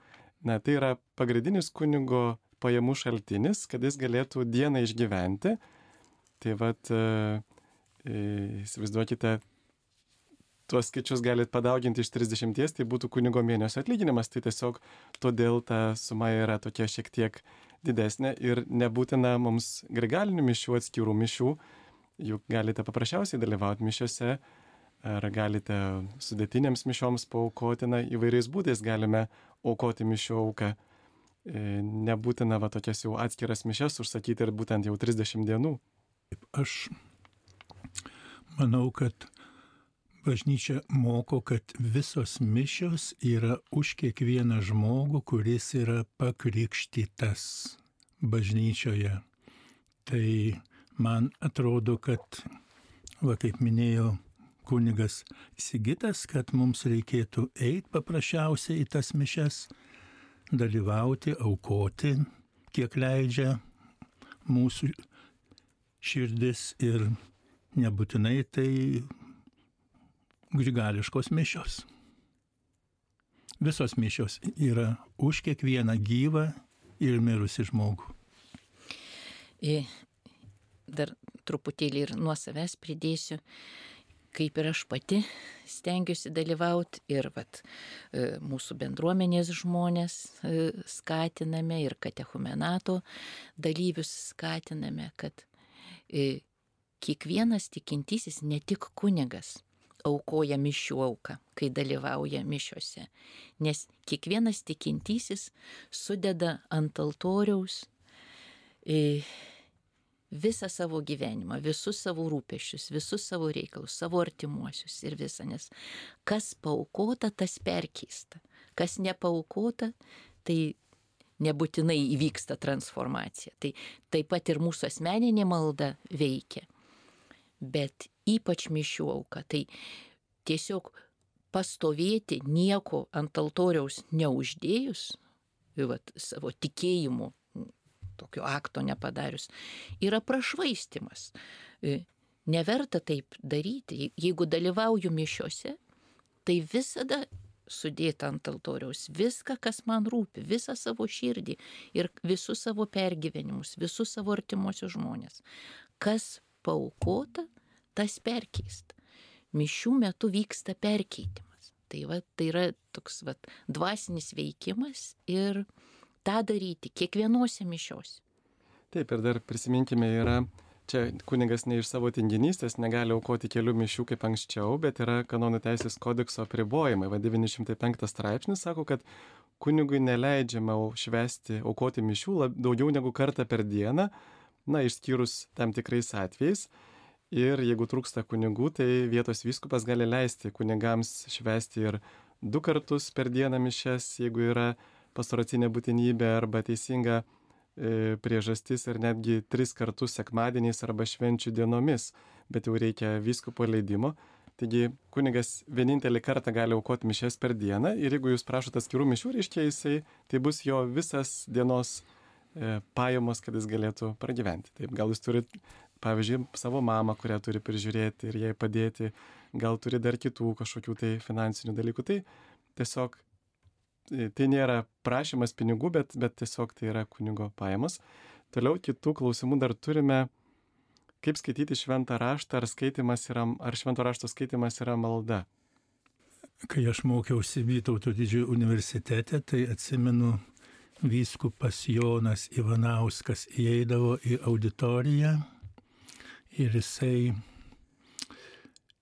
Speaker 1: Na, tai yra pagrindinis kunigo pajamų šaltinis, kad jis galėtų dieną išgyventi. Tai vad, e, e, įsivaizduokite, tuos skaičius galit padauginti iš 30, tai būtų kunigo mėnesio atlyginimas, tai tiesiog todėl ta suma yra tokia šiek tiek didesnė ir nebūtina mums grigalinių mišių, atskirų mišių, juk galite paprasčiausiai dalyvauti mišiuose, ar galite sudėtinėms mišioms paukoti, na, įvairiais būdais galime aukoti mišių auką. E, Nebūtina va tokias jau atskiras mišes užsakyti ir būtent jau 30 dienų.
Speaker 3: Aš manau, kad bažnyčia moko, kad visos mišios yra už kiekvieną žmogų, kuris yra pakrikštytas bažnyčioje. Tai man atrodo, kad, va kaip minėjo kunigas Sigitas, kad mums reikėtų eiti paprasčiausiai į tas mišes, dalyvauti, aukoti, kiek leidžia mūsų širdis ir nebūtinai tai grigališkos mišios. Visos mišios yra už kiekvieną gyvą ir mirusi žmogų.
Speaker 2: Dar truputėlį ir nuo savęs pridėsiu, kaip ir aš pati stengiuosi dalyvauti ir vat, e, mūsų bendruomenės žmonės e, skatiname ir katechumenato dalyvius skatiname, kad e, kiekvienas tikintysis, ne tik kunigas, aukoja mišių auką, kai dalyvauja mišiuose. Nes kiekvienas tikintysis sudeda ant altoriaus visą savo gyvenimą, visus savo rūpešius, visus savo reikalus, savo artimuosius ir visą, nes kas paukota, tas perkeista. Kas nepaukota, tai nebūtinai įvyksta transformacija. Tai taip pat ir mūsų asmeninė malda veikia. Bet ypač mišių auka. Tai tiesiog pastovėti nieko ant altoriaus neuždėjus, vat, savo tikėjimu tokio akto nepadarius, yra prašvaistimas. E, neverta taip daryti. Jeigu dalyvauju mišiuose, tai visada sudėta ant altoriaus viską, kas man rūpi, visą savo širdį ir visus savo pergyvenimus, visus savo artimuosius žmonės. Kas paukota, tas perkeista. Mišių metu vyksta perkeitimas. Tai, va, tai yra toks va, dvasinis veikimas ir tą daryti kiekvienuose mišiuose.
Speaker 1: Taip, ir dar prisiminkime, yra čia kunigas ne iš savo tinginystės negali aukoti kelių mišių kaip anksčiau, bet yra kanonų teisės kodekso apribojimai. Va 905 straipsnis sako, kad kunigui neleidžiama švesti, aukoti mišių lab, daugiau negu kartą per dieną, na, išskyrus tam tikrais atvejais. Ir jeigu trūksta kunigų, tai vietos vyskupas gali leisti kunigams švesti ir du kartus per dieną mišes, jeigu yra pastoracinė būtinybė arba teisinga e, priežastis ir netgi tris kartus sekmadieniais arba švenčių dienomis, bet jau reikia vyskupo leidimo. Taigi kunigas vienintelį kartą gali aukoti mišes per dieną ir jeigu jūs prašote atskirų mišių, reiškia jisai, tai bus jo visas dienos e, pajamos, kad jis galėtų pragyventi. Taip, gal jūs turite, pavyzdžiui, savo mamą, kurią turi prižiūrėti ir jai padėti, gal turi dar kitų kažkokių tai finansinių dalykų. Tai tiesiog tai nėra prašymas pinigų, bet, bet tiesiog tai yra kunigo pajamos. Toliau kitų klausimų dar turime, kaip skaityti šventą raštą, ar, yra, ar švento rašto skaitimas yra malda.
Speaker 3: Kai aš mokiausi Vytauto didžiojo universitete, tai atsimenu, vyskupas Jonas Ivanauskas įeidavo į auditoriją ir jisai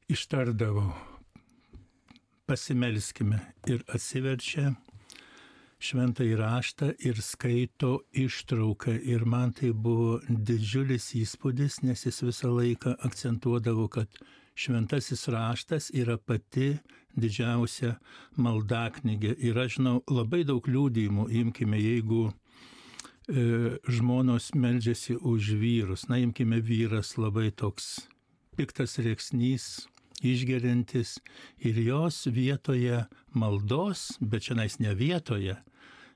Speaker 3: ištardavo pasimelskime ir atsiverčia šventą įraštą ir skaito ištrauką. Ir man tai buvo didžiulis įspūdis, nes jis visą laiką akcentuodavo, kad šventasis raštas yra pati didžiausia maldaknygė. Ir aš žinau labai daug liūdėjimų, imkime, jeigu e, žmonos meldžiasi už vyrus, na imkime vyras labai toks piktas rėksnys, išgerintis ir jos vietoje maldos, bet šiandien ne vietoje,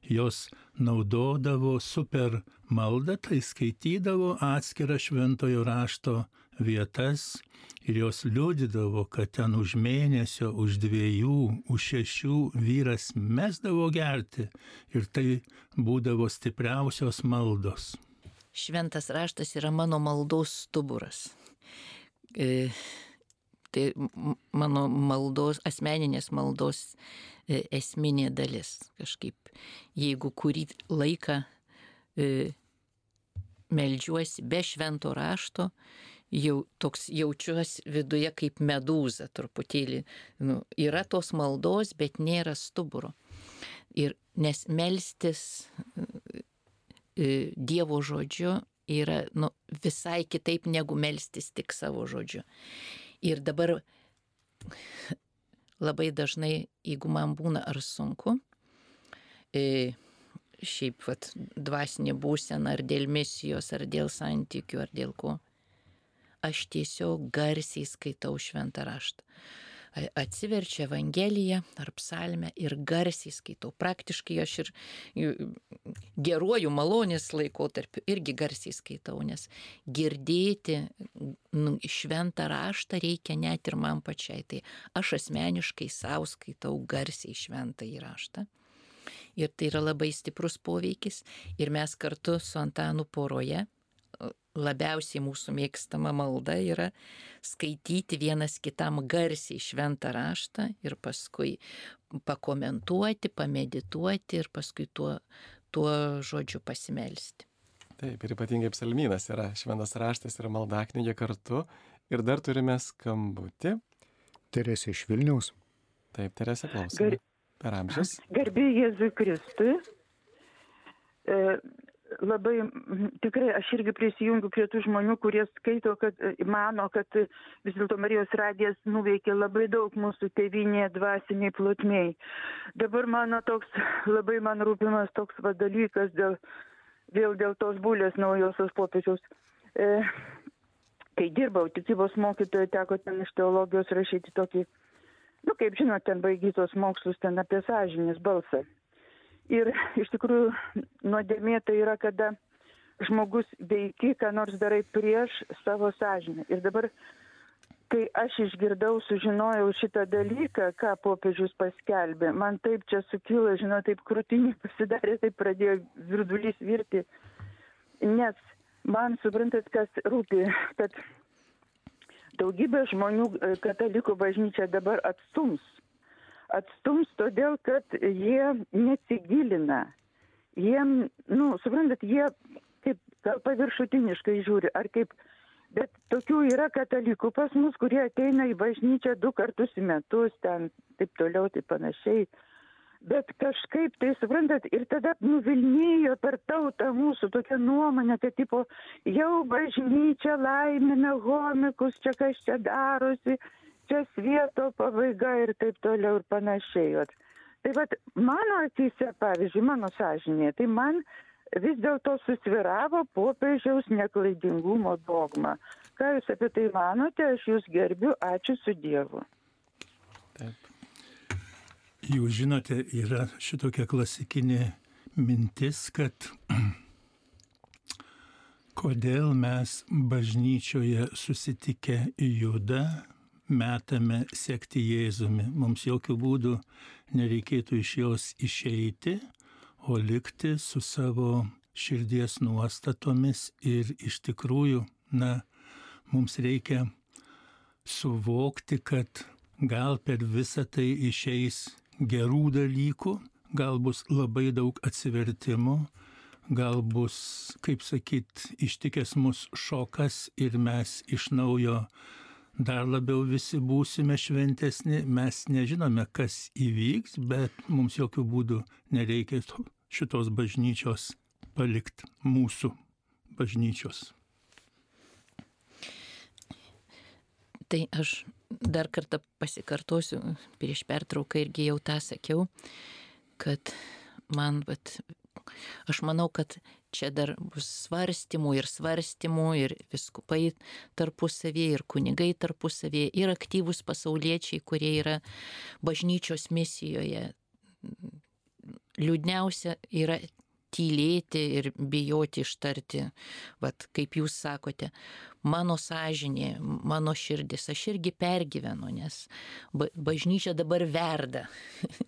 Speaker 3: jos naudodavo super maldą, tai skaitydavo atskirą šventojo rašto vietas ir jos liūdydavo, kad ten už mėnesio, už dviejų, už šešių vyras mesdavo gerti ir tai būdavo stipriausios maldos.
Speaker 2: Šventas raštas yra mano maldos stuburas. Tai mano maldos, asmeninės maldos E, esminė dalis. Kažkaip, jeigu kurį laiką e, melžiuosi be švento rašto, jau toks jaučiuosi viduje kaip medūza truputėlį. Nu, yra tos maldos, bet nėra stuburo. Ir nes melstis e, Dievo žodžiu yra nu, visai kitaip negu melstis tik savo žodžiu. Ir dabar labai dažnai, jeigu man būna ar sunku, e, šiaip vat, dvasinė būsena, ar dėl misijos, ar dėl santykių, ar dėl ko, aš tiesiog garsiai skaitau šventą raštą atsiverčia Evangeliją ar psalmę ir garsiai skaitau. Praktiškai aš ir geruoju malonės laikotarpiu irgi garsiai skaitau, nes girdėti nu, šventą raštą reikia net ir man pačiai. Tai aš asmeniškai savo skaitau garsiai šventą įraštą. Ir tai yra labai stiprus poveikis. Ir mes kartu su Antanu poroje labiausiai mūsų mėgstama malda yra skaityti vienas kitam garsiai šventą raštą ir paskui pakomentuoti, pamedituoti ir paskui tuo, tuo žodžiu pasimelsti.
Speaker 1: Taip, ir ypatingai psalmynas yra šventas raštas ir maldaknygė kartu. Ir dar turime skambutį.
Speaker 4: Teresė iš Vilniaus.
Speaker 1: Taip, Teresė klausome.
Speaker 11: Gar-
Speaker 1: Per amžius.
Speaker 11: Garbė Jėzui Kristui. E, labai tikrai aš irgi prisijungiu prie tų žmonių, kurie skaito, kad e, mano, kad e, vis dėlto Marijos radijas nuveikė labai daug mūsų tėvinėje dvasiniai plotmiai. Dabar mano toks, labai man rūpimas toks va dalykas dėl, vėl dėl tos būlės naujosios popiežiaus. E, kai dirbau tikybos mokytojo, teko ten iš teologijos rašyti tokį nu, kaip žinot, ten baigytos mokslus ten apie sąžinės balsą. Ir iš tikrųjų nuodėmė tai yra, kada žmogus veiki, ką nors darai prieš savo sąžinę. Ir dabar, kai aš išgirdau, sužinojau šitą dalyką, ką popiežius paskelbė, man taip čia sukilo, žinot, taip krūtinį pasidarė, taip pradėjo virdulys virti. Nes man suprantat, kas rūpi, kad daugybė žmonių e, katalikų bažnyčia dabar atstums. Atstums todėl, kad jie nesigilina. Jiem, nu, suprantat, jie kaip gal paviršutiniškai žiūri, ar kaip, bet tokių yra katalikų pas mus, kurie ateina į bažnyčią du kartus į metus, ten taip toliau, taip panašiai. Bet kažkaip tai, suprantat, ir tada nuvilnėjo per tautą mūsų tokia nuomonė, kad tipo, jau bažnyčia laimina homikus, čia kas čia darosi, čia svieto pabaiga ir taip toliau ir panašiai. Vat. Tai vad, mano akise, pavyzdžiui, mano sąžinė, tai man vis dėlto susviravo popiežiaus neklaidingumo dogma. Ką jūs apie tai manote, aš jūs gerbiu, ačiū su Dievu.
Speaker 1: Taip.
Speaker 3: Jūs žinote, yra šitokia klasikinė mintis, kad kodėl mes bažnyčioje susitikę juda, metame sekti Jėzumi. Mums jokių būdų nereikėtų iš jos išeiti, o likti su savo širdies nuostatomis ir iš tikrųjų, na, mums reikia suvokti, kad gal per visą tai išeis gerų dalykų, gal bus labai daug atsivertimų, gal bus, kaip sakyt, ištikęs mus šokas ir mes iš naujo dar labiau visi būsime šventesni. Mes nežinome, kas įvyks, bet mums jokių būdų nereikia šitos bažnyčios palikti mūsų bažnyčios.
Speaker 2: Tai aš dar kartą pasikartosiu, prieš pertrauką irgi jau tą sakiau, kad man, vat, aš manau, kad čia dar bus svarstymų ir svarstymų ir viskupai tarpusavėje, ir kunigai tarpusavėje, ir aktyvūs pasauliečiai, kurie yra bažnyčios misijoje. Liūdniausia yra tylėti ir bijoti ištarti, vad kaip jūs sakote, mano sąžinė, mano širdis, aš irgi pergyvenu, nes ba bažnyčia dabar verda.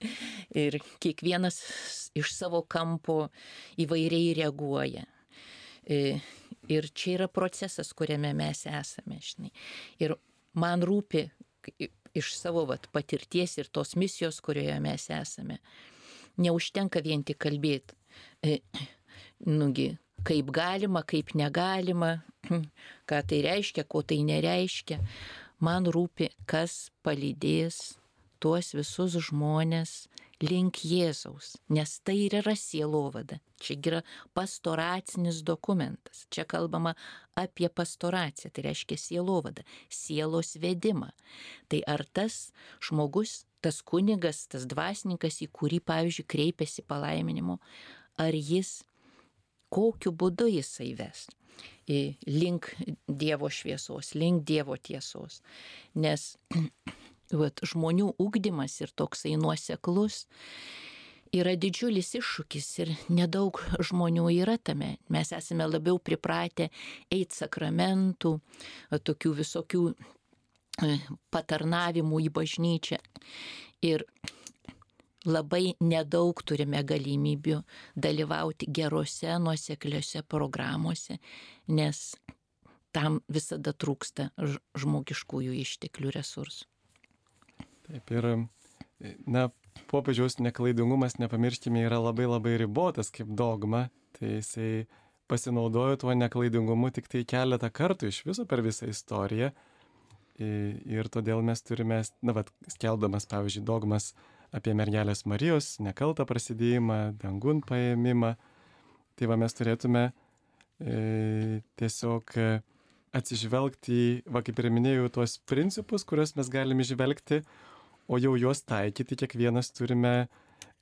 Speaker 2: ir kiekvienas iš savo kampo įvairiai reaguoja. E, ir čia yra procesas, kuriame mes esame, žinai. Ir man rūpi iš savo vat, patirties ir tos misijos, kurioje mes esame. Neužtenka vien tik kalbėti nugi, kaip galima, kaip negalima, ką tai reiškia, ko tai nereiškia. Man rūpi, kas palydės tuos visus žmonės link Jėzaus, nes tai ir yra sielovada. Čia yra pastoracinis dokumentas. Čia kalbama apie pastoraciją, tai reiškia sielovada, sielos vedimą. Tai ar tas žmogus, tas kunigas, tas dvasininkas, į kurį, pavyzdžiui, kreipiasi palaiminimu, ar jis, kokiu būdu jisai ves link Dievo šviesos, link Dievo tiesos. Nes vat, žmonių ugdymas ir toksai nuoseklus yra didžiulis iššūkis ir nedaug žmonių yra tame. Mes esame labiau pripratę eiti sakramentų, tokių visokių patarnavimų į bažnyčią. Ir labai nedaug turime galimybių dalyvauti gerose, nuosekliose programuose, nes tam visada trūksta žmogiškųjų išteklių resursų.
Speaker 1: Taip ir, na, popiežiaus neklaidingumas, nepamirškime, yra labai labai ribotas kaip dogma, tai jisai pasinaudojo tuo neklaidingumu tik tai keletą kartų iš viso per visą istoriją. Ir todėl mes turime, na, vad, skeldamas, pavyzdžiui, dogmas apie mergelės Marijos nekaltą prasidėjimą, dangun paėmimą, tai va mes turėtume e, tiesiog atsižvelgti į, va kaip ir minėjau, tuos principus, kuriuos mes galime išvelgti, o jau juos taikyti kiekvienas turime,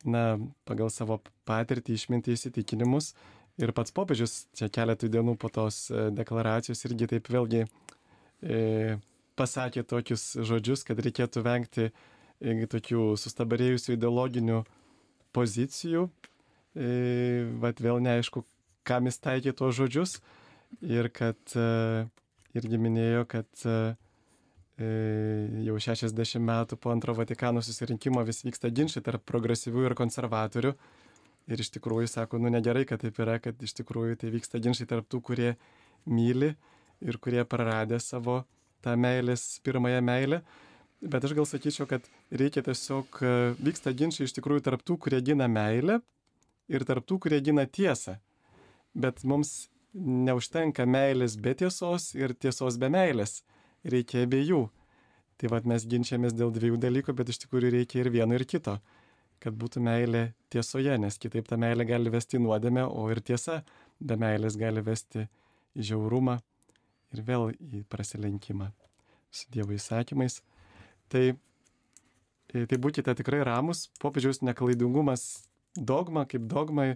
Speaker 1: na, pagal savo patirtį, išminti įsitikinimus. Ir pats popiežius čia keletų dienų po tos e, deklaracijos irgi taip vėlgi e, pasakė tokius žodžius, kad reikėtų vengti e, tokių sustabarėjusių ideologinių pozicijų. E, vat vėl neaišku, kam jis taikė tuos žodžius. Ir kad e, irgi minėjo, kad E, jau 60 metų po antro Vatikano susirinkimo vis vyksta ginčiai tarp progresyvių ir konservatorių. Ir iš tikrųjų sako, nu negerai, kad taip yra, kad iš tikrųjų tai vyksta ginčiai tarp tų, kurie myli ir kurie praradė savo tą meilės, pirmąją meilę. Bet aš gal sakyčiau, kad reikia tiesiog, e, vyksta ginčiai iš tikrųjų tarp tų, kurie gina meilę ir tarp tų, kurie gina tiesą. Bet mums neužtenka meilės be tiesos ir tiesos be meilės reikia abiejų. Tai vad mes ginčiamės dėl dviejų dalykų, bet iš tikrųjų reikia ir vieno, ir kito. Kad būtų meilė tiesoje, nes kitaip ta meilė gali vesti nuodėmę, o ir tiesa be meilės gali vesti į žiaurumą ir vėl į prasilenkimą su Dievo įsakymais. Tai, tai būkite tikrai ramus, popiežiaus neklaidingumas dogma kaip dogma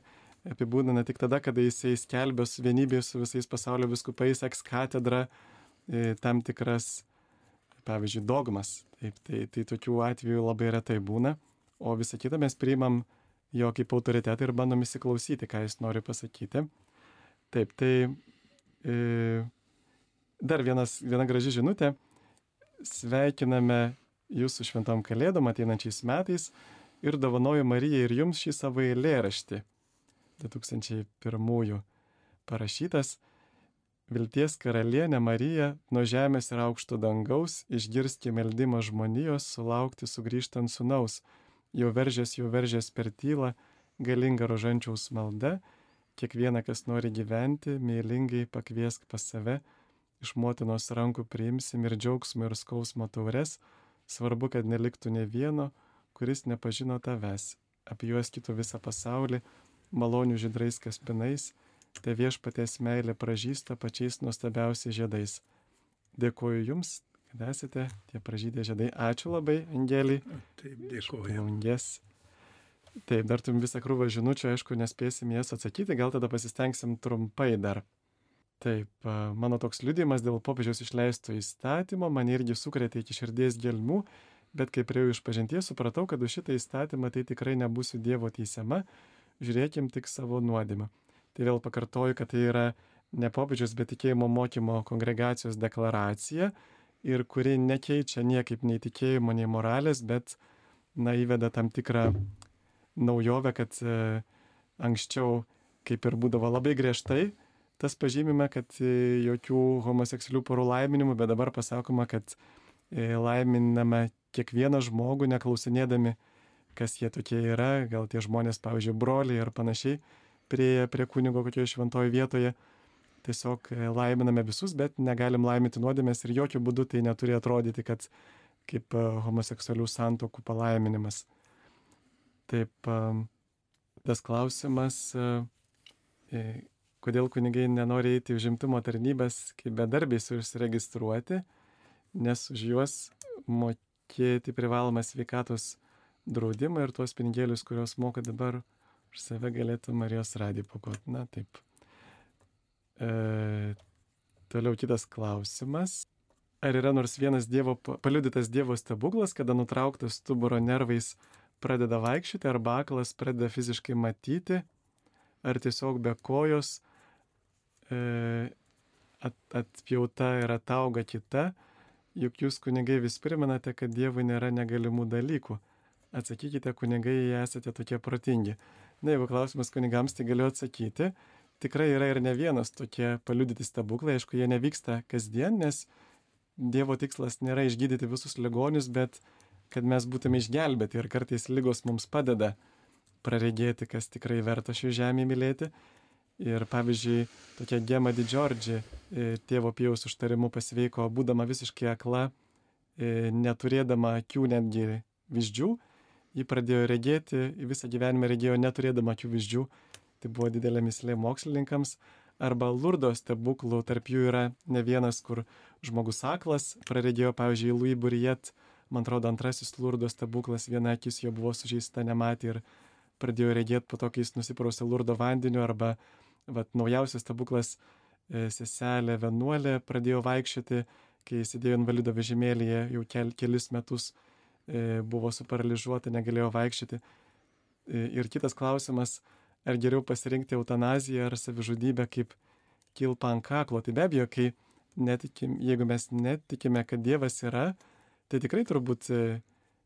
Speaker 1: apibūdina tik tada, kada jisai skelbė su vienybė su visais pasaulio viskupais, eks katedra, tam tikras, pavyzdžiui, dogmas. Taip, tai, tai tokių atvejų labai retai būna, o visą kitą mes priimam jo kaip autoritetą ir bandom įsiklausyti, ką jis nori pasakyti. Taip, tai e, dar vienas, viena graži žinutė. Sveikiname jūsų šventom kalėdom ateinančiais metais ir dovanoju Marijai ir jums šį savo eilėraštį. 2001 parašytas. Vilties karalienė Marija, nuo žemės ir aukšto dangaus, išgirsti meldimą žmonijos, sulaukti sugrįžtant sunaus, jau veržės, jau veržės per tylą, galinga rožančiaus malda, kiekvieną, kas nori gyventi, meilingai pakviesk pas save, iš motinos rankų priimsim ir džiaugsmo ir skausmo taures, svarbu, kad neliktų ne vieno, kuris nepažino tavęs, apie juos kitų visą pasaulį, malonių žydrais kaspinais, te viešpatės meilė pražįsta pačiais nuostabiausiais žiedais. Dėkuoju Jums, kad esate tie pražydė žiedai. Ačiū labai, Angelį.
Speaker 3: Taip, dėkuoju.
Speaker 1: Angės. Taip, dar turim visą krūvą žinučių, aišku, nespėsim jas atsakyti, gal tada pasistengsim trumpai dar. Taip, mano toks liudimas dėl popiežiaus išleisto įstatymo mane irgi sukrėtė iki širdies gelmių, bet kai prie jų išpažinties supratau, kad už šitą įstatymą tai tikrai nebūsiu Dievo teisiama, žiūrėkim tik savo nuodėmę. Tai vėl pakartoju, kad tai yra ne popiežius, bet tikėjimo mokymo kongregacijos deklaracija ir kuri nekeičia niekaip nei tikėjimo, nei moralės, bet, na, įveda tam tikrą naujovę, kad e, anksčiau, kaip ir būdavo labai griežtai, tas pažymime, kad e, jokių homoseksualių porų laiminimų, bet dabar pasakoma, kad e, laiminame kiekvieną žmogų, neklausinėdami, kas jie tokie yra, gal tie žmonės, pavyzdžiui, broliai ar panašiai prieėję prie kunigo kokioje šventoje vietoje. Tiesiog e, laiminame visus, bet negalim laiminti nuodėmės ir jokių būdų tai neturi atrodyti, kad kaip homoseksualių santokų palaiminimas. Taip, tas klausimas, kodėl kunigai nenori eiti užimtumo tarnybės kaip bedarbiai užsiregistruoti, nes už juos mokėti privalomą sveikatos draudimą ir tuos pinigėlius, kuriuos moka dabar už save galėtų Marijos radį pakot. Na taip. E, toliau kitas klausimas. Ar yra nors vienas dievo, paliudytas Dievo stebuklas, kada nutrauktas stuburo nervais pradeda vaikščioti, arba aklas pradeda fiziškai matyti, ar tiesiog be kojos atpjauta ir atauga kita, juk jūs kunigai vis primenate, kad Dievui nėra negalimų dalykų. Atsakykite, kunigai, jei esate tokie protingi. Na, jeigu klausimas kunigams, tai galiu atsakyti. tikrai yra ir ne vienas tokie paliudyti stebuklai, aišku, jie nevyksta kasdien, nes Dievo tikslas nėra išgydyti visus ligonius, bet kad mes būtume išgelbėti ir kartais lygos mums padeda praregėti, kas tikrai verta šį žemę mylėti. Ir pavyzdžiui, tokia Gema Didžiordži e, tėvo Pijaus užtarimu pasveiko, būdama visiškai akla, e, neturėdama akių netgi vyzdžių, ji pradėjo regėti, visą gyvenimą regėjo neturėdama akių vyzdžių, tai buvo didelė mislė mokslininkams, arba lurdo stebuklų, tarp jų yra ne vienas, kur žmogus aklas praregėjo, pavyzdžiui, Louis Burriet, man atrodo, antrasis lurdo stebuklas, viena akis jo buvo sužeista, nematė ir pradėjo regėti po to, kai jis nusiprausė lurdo vandeniu, arba vat, naujausias stebuklas e, seselė vienuolė pradėjo vaikščioti, kai sėdėjo invalido vežimėlėje jau kel, kelis metus, e, buvo suparaližuota, negalėjo vaikščioti. E, ir kitas klausimas, ar geriau pasirinkti eutanaziją ar savižudybę kaip kilpą ant kaklo. Tai be abejo, kai netikim, jeigu mes netikime, kad Dievas yra, tai tikrai turbūt,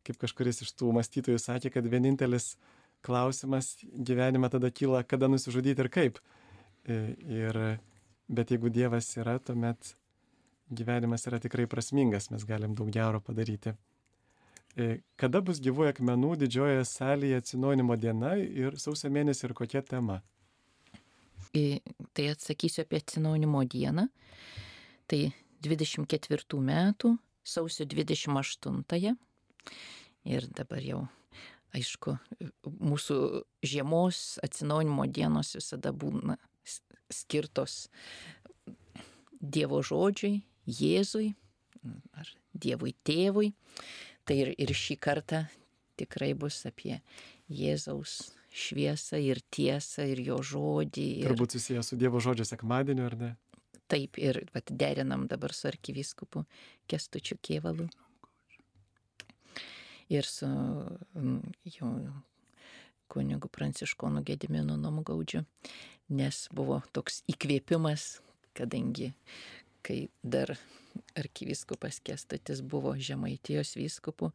Speaker 1: kaip kažkuris iš tų mąstytojų sakė, kad vienintelis klausimas gyvenime tada kyla, kada nusižudyti ir kaip. Ir, bet jeigu Dievas yra, tuomet gyvenimas yra tikrai prasmingas, mes galim daug gero padaryti. Kada bus gyvųjų akmenų didžiojoje salėje atsinaujinimo diena ir sausio mėnesį ir kokia tema?
Speaker 2: Tai atsakysiu apie atsinaujinimo dieną. Tai 24 metų, sausio 28. Ir dabar jau, aišku, mūsų žiemos atsinaujinimo dienos visada būna skirtos Dievo žodžiui, Jėzui ar Dievui tėvui. Tai ir, ir šį kartą tikrai bus apie Jėzaus šviesą ir tiesą ir jo žodį. Ir...
Speaker 1: Turbūt susijęs su Dievo žodžio sekmadieniu, ar ne?
Speaker 2: Taip, ir pat, derinam dabar su arkivyskupu Kestučiu Kievalu. Ir su jau kunigu Pranciškonu Gediminu Nomgaudžiu, nes buvo toks įkvėpimas, kadangi kai dar arkiviskupas Kestutis buvo Žemaitijos vyskupu,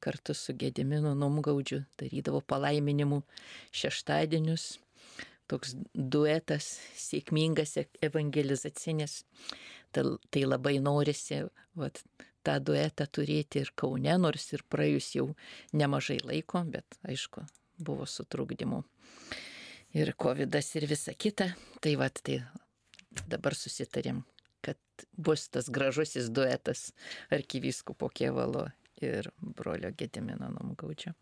Speaker 2: kartu su Gediminu Nomgaudžiu darydavo palaiminimų šeštadienius. Toks duetas, sėkmingas evangelizacinis. Tai, tai labai norisi vat, tą duetą turėti ir Kaune, nors ir praėjus jau nemažai laiko, bet aišku, buvo sutrukdymų. Ir COVID ir visa kita. Tai vad, tai dabar susitarėm, kad bus tas gražusis duetas arkivyskupo Kievalo ir brolio Gedimino Nomgaudžio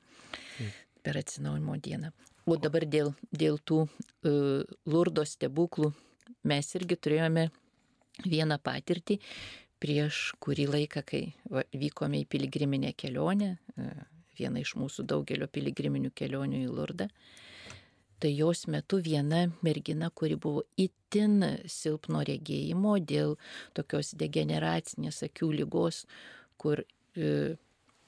Speaker 2: per atsinaujimo dieną. O dabar dėl, dėl tų uh, lurdo stebuklų mes irgi turėjome vieną patirtį prieš kurį laiką, kai vykome į piligriminę kelionę, uh, vieną iš mūsų daugelio piligriminių kelionių į Lurdą. Tai jos metu viena mergina, kuri buvo itin silpno regėjimo dėl tokios degeneracinės akių lygos, kur e,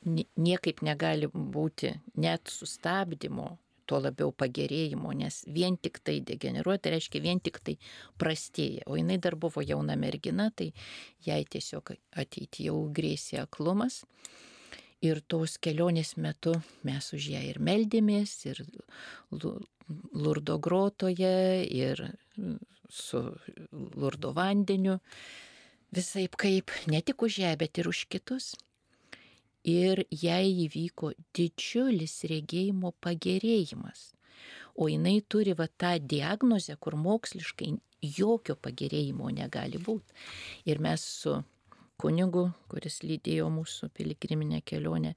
Speaker 2: niekaip negali būti net sustabdymo, tuo labiau pagerėjimo, nes vien tik tai degeneruoti tai reiškia vien tik tai prastėja. O jinai dar buvo jauna mergina, tai jai tiesiog ateityje jau grėsė aklumas. Ir tos kelionės metu mes už ją ir meldėmės, ir Lurdo grotoje, ir su Lurdo vandeniu. Visai kaip, ne tik už ją, bet ir už kitus. Ir jai įvyko didžiulis regėjimo pagerėjimas. O jinai turi va tą diagnozę, kur moksliškai jokio pagerėjimo negali būti. Ir mes su kunigu, kuris lydėjo mūsų piligriminę kelionę.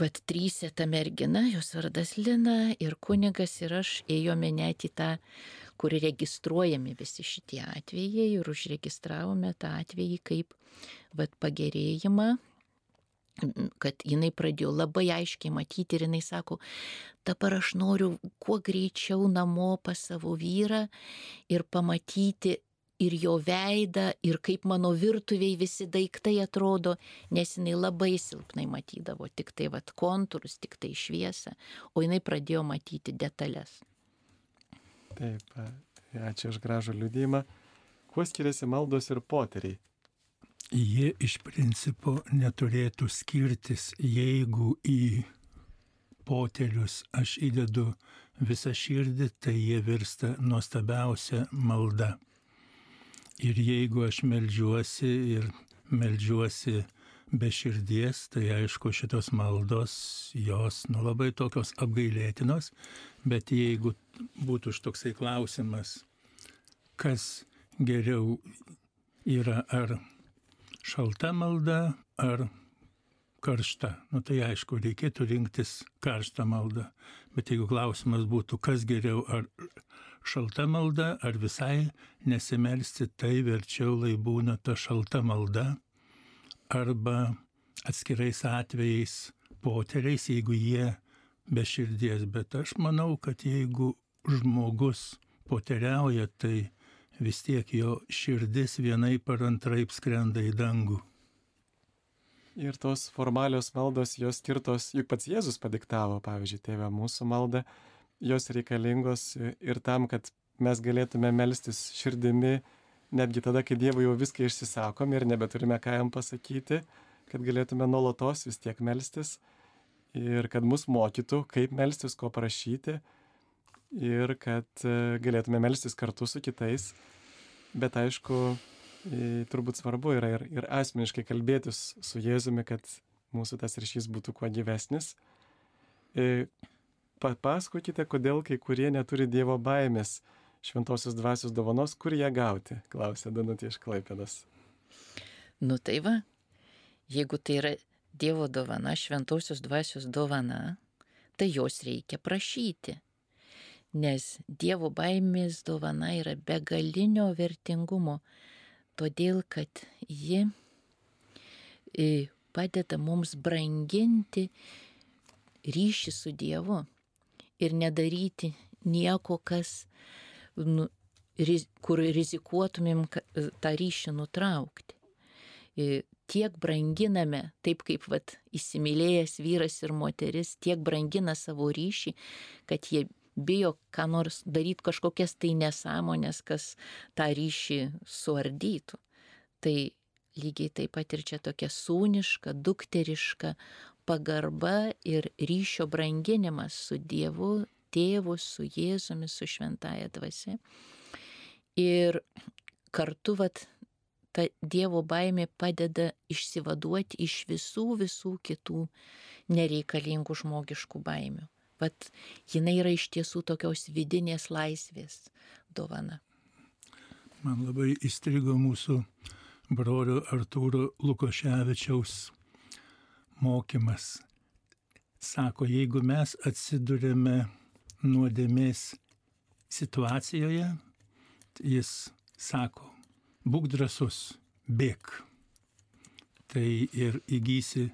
Speaker 2: Vat trysė ta mergina, jos vardas Lina ir kunigas ir aš ėjome net į tą, kur registruojami visi šitie atvejai ir užregistravome tą atvejį kaip vat pagerėjimą kad jinai pradėjo labai aiškiai matyti ir jinai sako, dabar aš noriu kuo greičiau namo pas savo vyrą ir pamatyti ir jo veidą, ir kaip mano virtuviai visi daiktai atrodo, nes jinai labai silpnai matydavo tik tai vad kontūrus, tik tai šviesą, o jinai pradėjo matyti detalės.
Speaker 1: Taip, ačiū už gražų liūdėjimą. Kuo skiriasi maldos ir poteriai?
Speaker 3: Jie iš principo neturėtų skirtis, jeigu į potelius aš įdedu visą širdį, tai jie virsta nuostabiausia malda. Ir jeigu aš melžiuosi ir melžiuosi be širdies, tai aišku šitos maldos, jos nu labai tokios apgailėtinos, bet jeigu būtų štoksai klausimas, kas geriau yra ar šalta malda, ar karšta. Nu tai aišku, reikėtų rinktis karštą maldą. Bet jeigu klausimas būtų, kas geriau, ar šalta malda, ar visai nesimelsti, tai verčiau lai būna ta šalta malda, arba atskirais atvejais poteriais, jeigu jie be širdies. Bet aš manau, kad jeigu žmogus poteriauja, tai vis tiek jo širdis vienai par antraip skrenda į dangų.
Speaker 1: Ir tos formalios maldos, jos skirtos, juk pats Jėzus padiktavo, pavyzdžiui, tėvę mūsų maldą, jos reikalingos ir tam, kad mes galėtume melstis širdimi, netgi tada, kai Dievui jau viską išsisakom ir nebeturime ką jam pasakyti, kad galėtume nuolatos vis tiek melstis ir kad mus mokytų, kaip melstis, ko prašyti ir kad e, galėtume melstis kartu su kitais. Bet aišku, turbūt svarbu yra ir, ir asmeniškai kalbėtis su Jėzumi, kad mūsų tas ryšys būtų kuo gyvesnis. E, papasakokite, kodėl kai kurie neturi Dievo baimės šventosios dvasios dovanos, kur ją gauti, klausė Danutė iš Klaipėdas.
Speaker 2: Nu tai va, jeigu tai yra Dievo dovana, šventosios dvasios dovana, tai jos reikia prašyti nes Dievo baimės dovana yra begalinio vertingumo, todėl kad ji e, padeda mums branginti ryšį su Dievu ir nedaryti nieko, kas, nu, kur rizikuotumėm tą ryšį nutraukti. E, tiek branginame, taip kaip vat, įsimylėjęs vyras ir moteris, tiek brangina savo ryšį, kad jie bijo ką nors daryti kažkokias tai nesąmonės, kas tą ryšį suardytų. Tai lygiai taip pat ir čia tokia sūniška, dukteriška pagarba ir ryšio branginimas su Dievu, tėvu, su Jėzumi, su šventaja dvasia. Ir kartu vat, ta Dievo baimė padeda išsivaduoti iš visų visų kitų nereikalingų žmogiškų baimių vat jinai yra iš tiesų tokios vidinės laisvės dovana.
Speaker 3: Man labai įstrigo mūsų brolio Artūro Lukoševičiaus mokymas. Sako, jeigu mes atsidurėme nuodėmės situacijoje, jis sako, būk drasus, bėk. Tai ir įgysi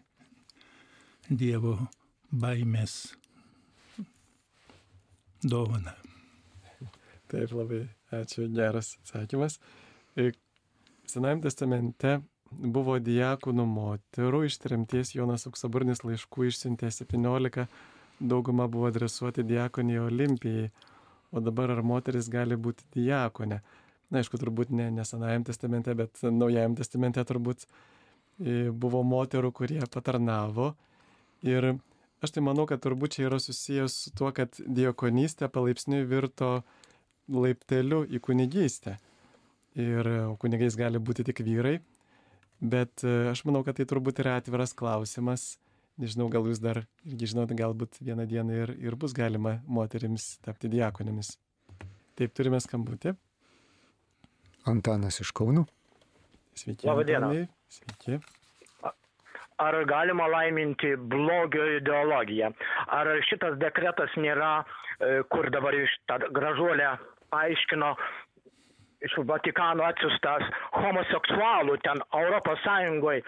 Speaker 3: Dievo baimės dovaną.
Speaker 1: Taip, labai ačiū, geras atsakymas. E, Senajame testamente buvo diakonų moterų, iš tremties Jonas Auksaburnis laiškų išsiuntė 17, dauguma buvo adresuoti diakonijai Olimpijai, o dabar ar moteris gali būti diakonė? Na, aišku, turbūt ne, ne Senajame testamente, bet Naujajame testamente turbūt e, buvo moterų, kurie patarnavo ir Aš tai manau, kad turbūt čia yra susijęs su tuo, kad diekonystė palaipsniui virto laipteliu į kunigystę. Ir kunigais gali būti tik vyrai. Bet e, aš manau, kad tai turbūt yra atviras klausimas. Nežinau, gal jūs dar irgi žinote, galbūt vieną dieną ir, ir bus galima moterims tapti diakonėmis. Taip, turime skambutį.
Speaker 4: Antanas iš Kaunų.
Speaker 1: Sveiki.
Speaker 12: Labadiena.
Speaker 1: Sveiki
Speaker 12: ar galima laiminti blogio ideologiją. Ar šitas dekretas nėra, e, kur dabar iš tą gražuolę aiškino, iš Vatikano atsiustas homoseksualų ten Europos Sąjungoje,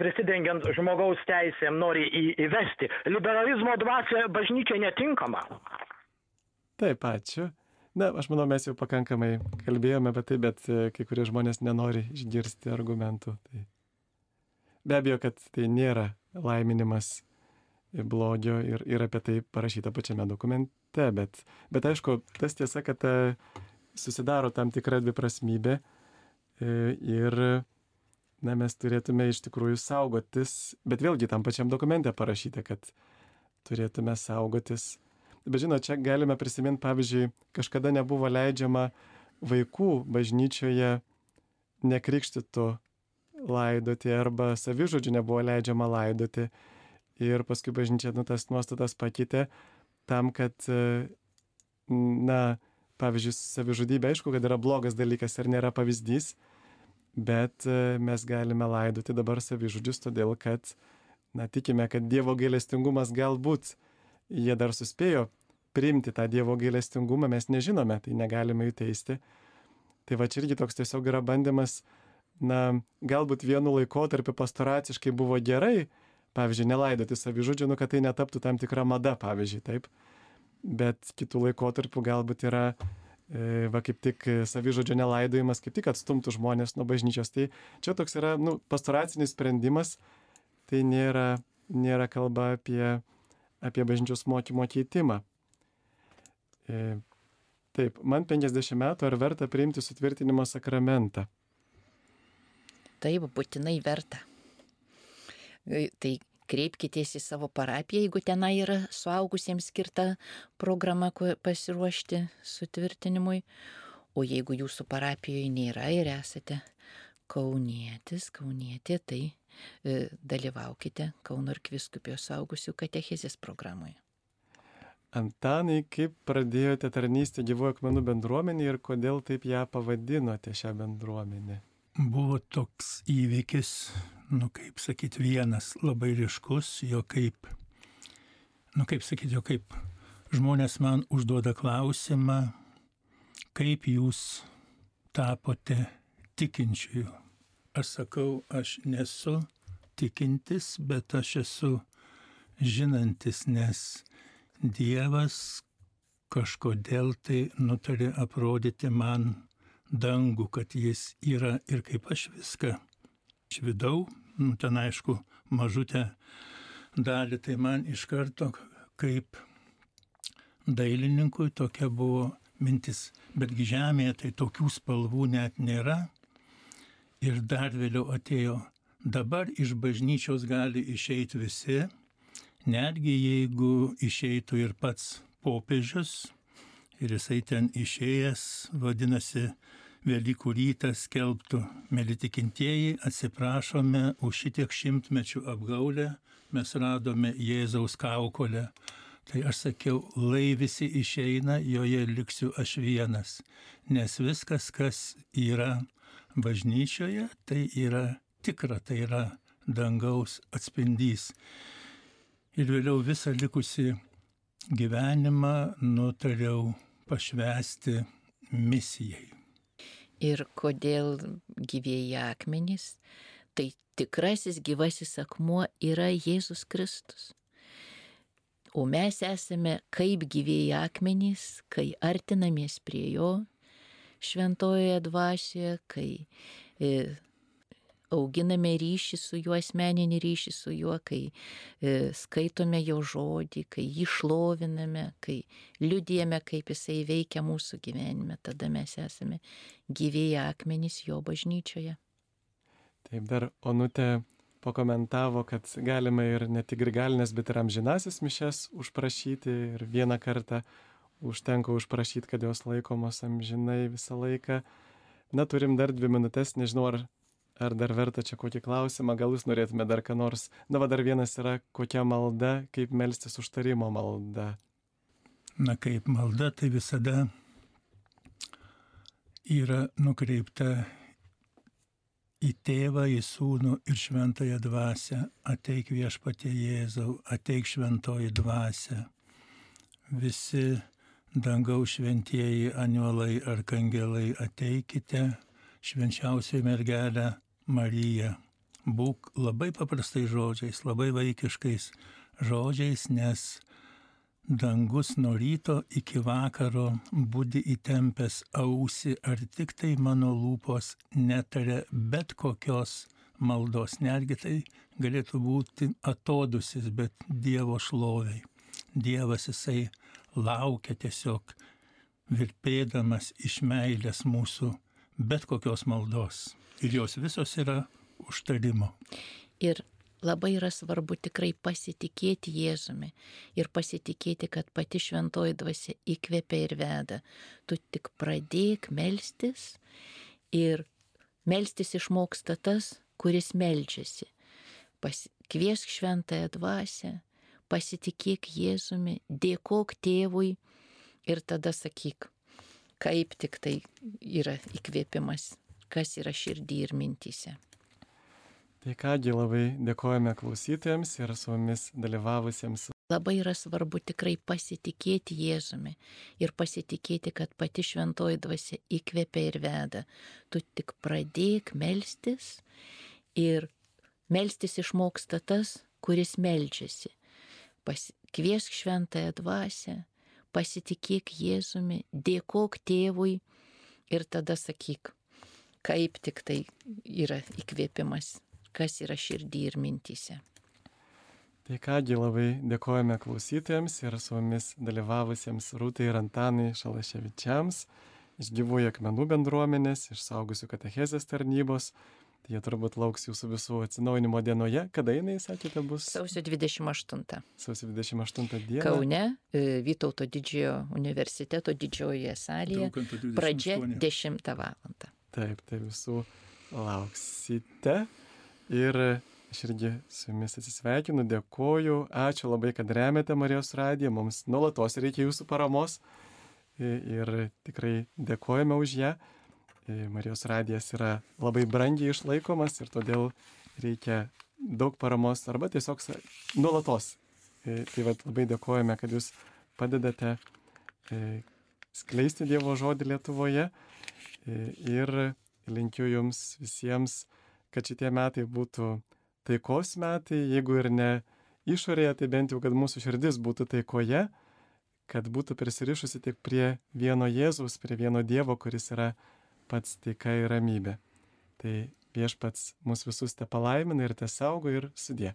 Speaker 12: prisidengiant žmogaus teisėm, nori į, įvesti. Liberalizmo dvasia bažnyčia netinkama.
Speaker 1: Taip, ačiū. Na, aš manau, mes jau pakankamai kalbėjome apie tai, bet e, kai kurie žmonės nenori išgirsti argumentų. Tai Be abejo, kad tai nėra laiminimas blogio ir, ir apie tai parašyta pačiame dokumente, bet, bet aišku, tas tiesa, kad ta, e, susidaro tam tikra dviprasmybė e, ir na, mes turėtume iš tikrųjų saugotis, bet vėlgi tam pačiam dokumente parašyta, kad turėtume saugotis. Bet žinot, čia galime prisiminti, pavyzdžiui, kažkada nebuvo leidžiama vaikų bažnyčioje nekrikštytų laidoti arba savižudžių nebuvo leidžiama laidoti. Ir paskui bažnyčia nu, tas nuostatas pakeitė tam, kad, na, pavyzdžiui, savižudybė, aišku, kad yra blogas dalykas ir nėra pavyzdys, bet mes galime laidoti dabar savižudžius, todėl kad, na, tikime, kad Dievo gailestingumas galbūt jie dar suspėjo priimti tą Dievo gailestingumą, mes nežinome, tai negalime jų teisti. Tai va čia irgi toks tiesiog yra bandymas, na, galbūt vienu laikotarpiu pastoraciškai buvo gerai, pavyzdžiui, nelaidoti savižudžių, nu, kad tai netaptų tam tikra mada, pavyzdžiui, taip. Bet kitų laikotarpių galbūt yra, e, va kaip tik savižudžio nelaidojimas, kaip tik atstumtų žmonės nuo bažnyčios. Tai čia toks yra, nu, pastoracinis sprendimas, tai nėra, nėra kalba apie, apie bažnyčios mokymo keitimą. E, taip, man 50 metų, ar verta priimti sutvirtinimo sakramentą?
Speaker 2: Taip, būtinai verta. E, tai kreipkitės į savo parapiją, jeigu tenai yra suaugusiems skirta programa pasiruošti sutvirtinimui. O jeigu jūsų parapijoje nėra ir esate kaunietis, kaunietė, tai e, dalyvaukite Kauno ir Kviskupijos saugusių katechizės programoje.
Speaker 1: Antanai, kaip pradėjote tarnystę gyvųjų akmenų bendruomenį ir kodėl taip ją pavadinote šią bendruomenę?
Speaker 3: Buvo toks įvykis, nu kaip sakyti, vienas labai ryškus, jo kaip, nu kaip sakyti, jo kaip žmonės man užduoda klausimą, kaip jūs tapote tikinčiųjų. Aš sakau, aš nesu tikintis, bet aš esu žinantis, nes Dievas kažkodėl tai nutarė aprodyti man dangų, kad jis yra ir kaip aš viską iš vidau, nu, ten aišku, mažutę dalį, tai man iš karto kaip dailininkui tokia buvo mintis, betgi žemėje tai tokių spalvų net nėra. Ir dar vėliau atėjo, dabar iš bažnyčios gali išeiti visi, netgi jeigu išeitų ir pats popiežius, ir jisai ten išėjęs, vadinasi, Velykų rytą skelbtų, mėly tikintieji, atsiprašome už šitiek šimtmečių apgaulę, mes radome Jėzaus kaukolę. Tai aš sakiau, lai visi išeina, joje liksiu aš vienas, nes viskas, kas yra bažnyčioje, tai yra tikra, tai yra dangaus atspindys ir vėliau visą likusį gyvenimą nutariau pašvesti misijai.
Speaker 2: Ir kodėl gyvėjai akmenys? Tai tikrasis gyvasis akmuo yra Jėzus Kristus. O mes esame kaip gyvėjai akmenys, kai artinamės prie jo šventojoje dvasioje, kai e, auginame ryšį su juo, asmeninį ryšį su juo, kai e, skaitome jo žodį, kai jį šloviname, kai liudijame, kaip jisai veikia mūsų gyvenime, tada mes esame gyvėjai akmenys jo bažnyčioje.
Speaker 1: Taip dar Onutė pakomentavo, kad galima ir ne tik grigalinės, bet ir amžinasis mišes užprašyti ir vieną kartą užtenka užprašyti, kad jos laikomos amžinai visą laiką. Na, turim dar dvi minutės, nežinau, ar Ar dar verta čia kokį klausimą, gal jūs norėtume dar ką nors. Na, va dar vienas yra, kokia malda, kaip melstis užtarimo malda.
Speaker 3: Na, kaip malda, tai visada yra nukreipta į tėvą, į sūnų ir šventąją dvasę. Ateik viešpatie Jėzau, ateik šventoji dvasė. Visi dangaus šventieji aniuolai ar kangelai ateikite, švenčiausiai mergelę Marija. Būk labai paprastai žodžiais, labai vaikiškais žodžiais, nes dangus nuo ryto iki vakaro būdi įtempęs ausi, ar tik tai mano lūpos netarė bet kokios maldos, netgi tai galėtų būti atodusis, bet Dievo šloviai. Dievas jisai laukia tiesiog virpėdamas iš meilės mūsų bet kokios maldos ir jos visos yra užtarimo.
Speaker 2: Ir labai yra svarbu tikrai pasitikėti Jėzumi ir pasitikėti, kad pati šventoji dvasia įkvepia ir veda. Tu tik pradėk melstis ir melstis išmoksta tas, kuris melčiasi. Kviesk šventąją dvasę, pasitikėk Jėzumi, dėkok tėvui ir tada sakyk, kaip tik tai yra įkvėpimas, kas yra širdį ir mintys.
Speaker 1: Tai kągi labai dėkojame klausytojams ir su mumis dalyvavusiems.
Speaker 2: Labai yra svarbu tikrai pasitikėti Jėzumi ir pasitikėti, kad pati šventoji dvasia įkvepia ir veda. Tu tik pradėk melstis ir melstis išmoksta tas, kuris melčiasi. Kviesk šventąją dvasę, pasitikėk Jėzumi, dėkok tėvui ir tada sakyk, kaip tik tai yra įkvėpimas, kas yra širdį ir mintys.
Speaker 1: Tai kągi labai dėkojame klausytojams ir su mumis dalyvavusiems Rūtai ir Antanai Šalaševičiams iš gyvųjų akmenų bendruomenės, iš saugusių katechezės tarnybos. Tai jie turbūt lauks jūsų visų atsinaujinimo dienoje. Kada jinai, sakėte, bus?
Speaker 2: Sausio 28.
Speaker 1: Sausio 28 dieną.
Speaker 2: Kaune, Vytauto didžiojo universiteto didžiojoje salėje. Pradžia 10 val.
Speaker 1: Taip, tai visų lauksite. Ir aš irgi su jumis atsisveikinu, dėkoju, ačiū labai, kad remiate Marijos radiją, mums nuolatos reikia jūsų paramos ir tikrai dėkojame už ją. Marijos radijas yra labai brangiai išlaikomas ir todėl reikia daug paramos arba tiesiog nuolatos. Tai vad labai dėkojame, kad jūs padedate skleisti Dievo žodį Lietuvoje ir linkiu jums visiems kad šitie metai būtų taikos metai, jeigu ir ne išorėje, tai bent jau, kad mūsų širdis būtų taikoje, kad būtų prisirišusi tik prie vieno Jėzaus, prie vieno Dievo, kuris yra pats taika ir ramybė. Tai viešpats mus visus te palaimina ir te saugo ir sudė.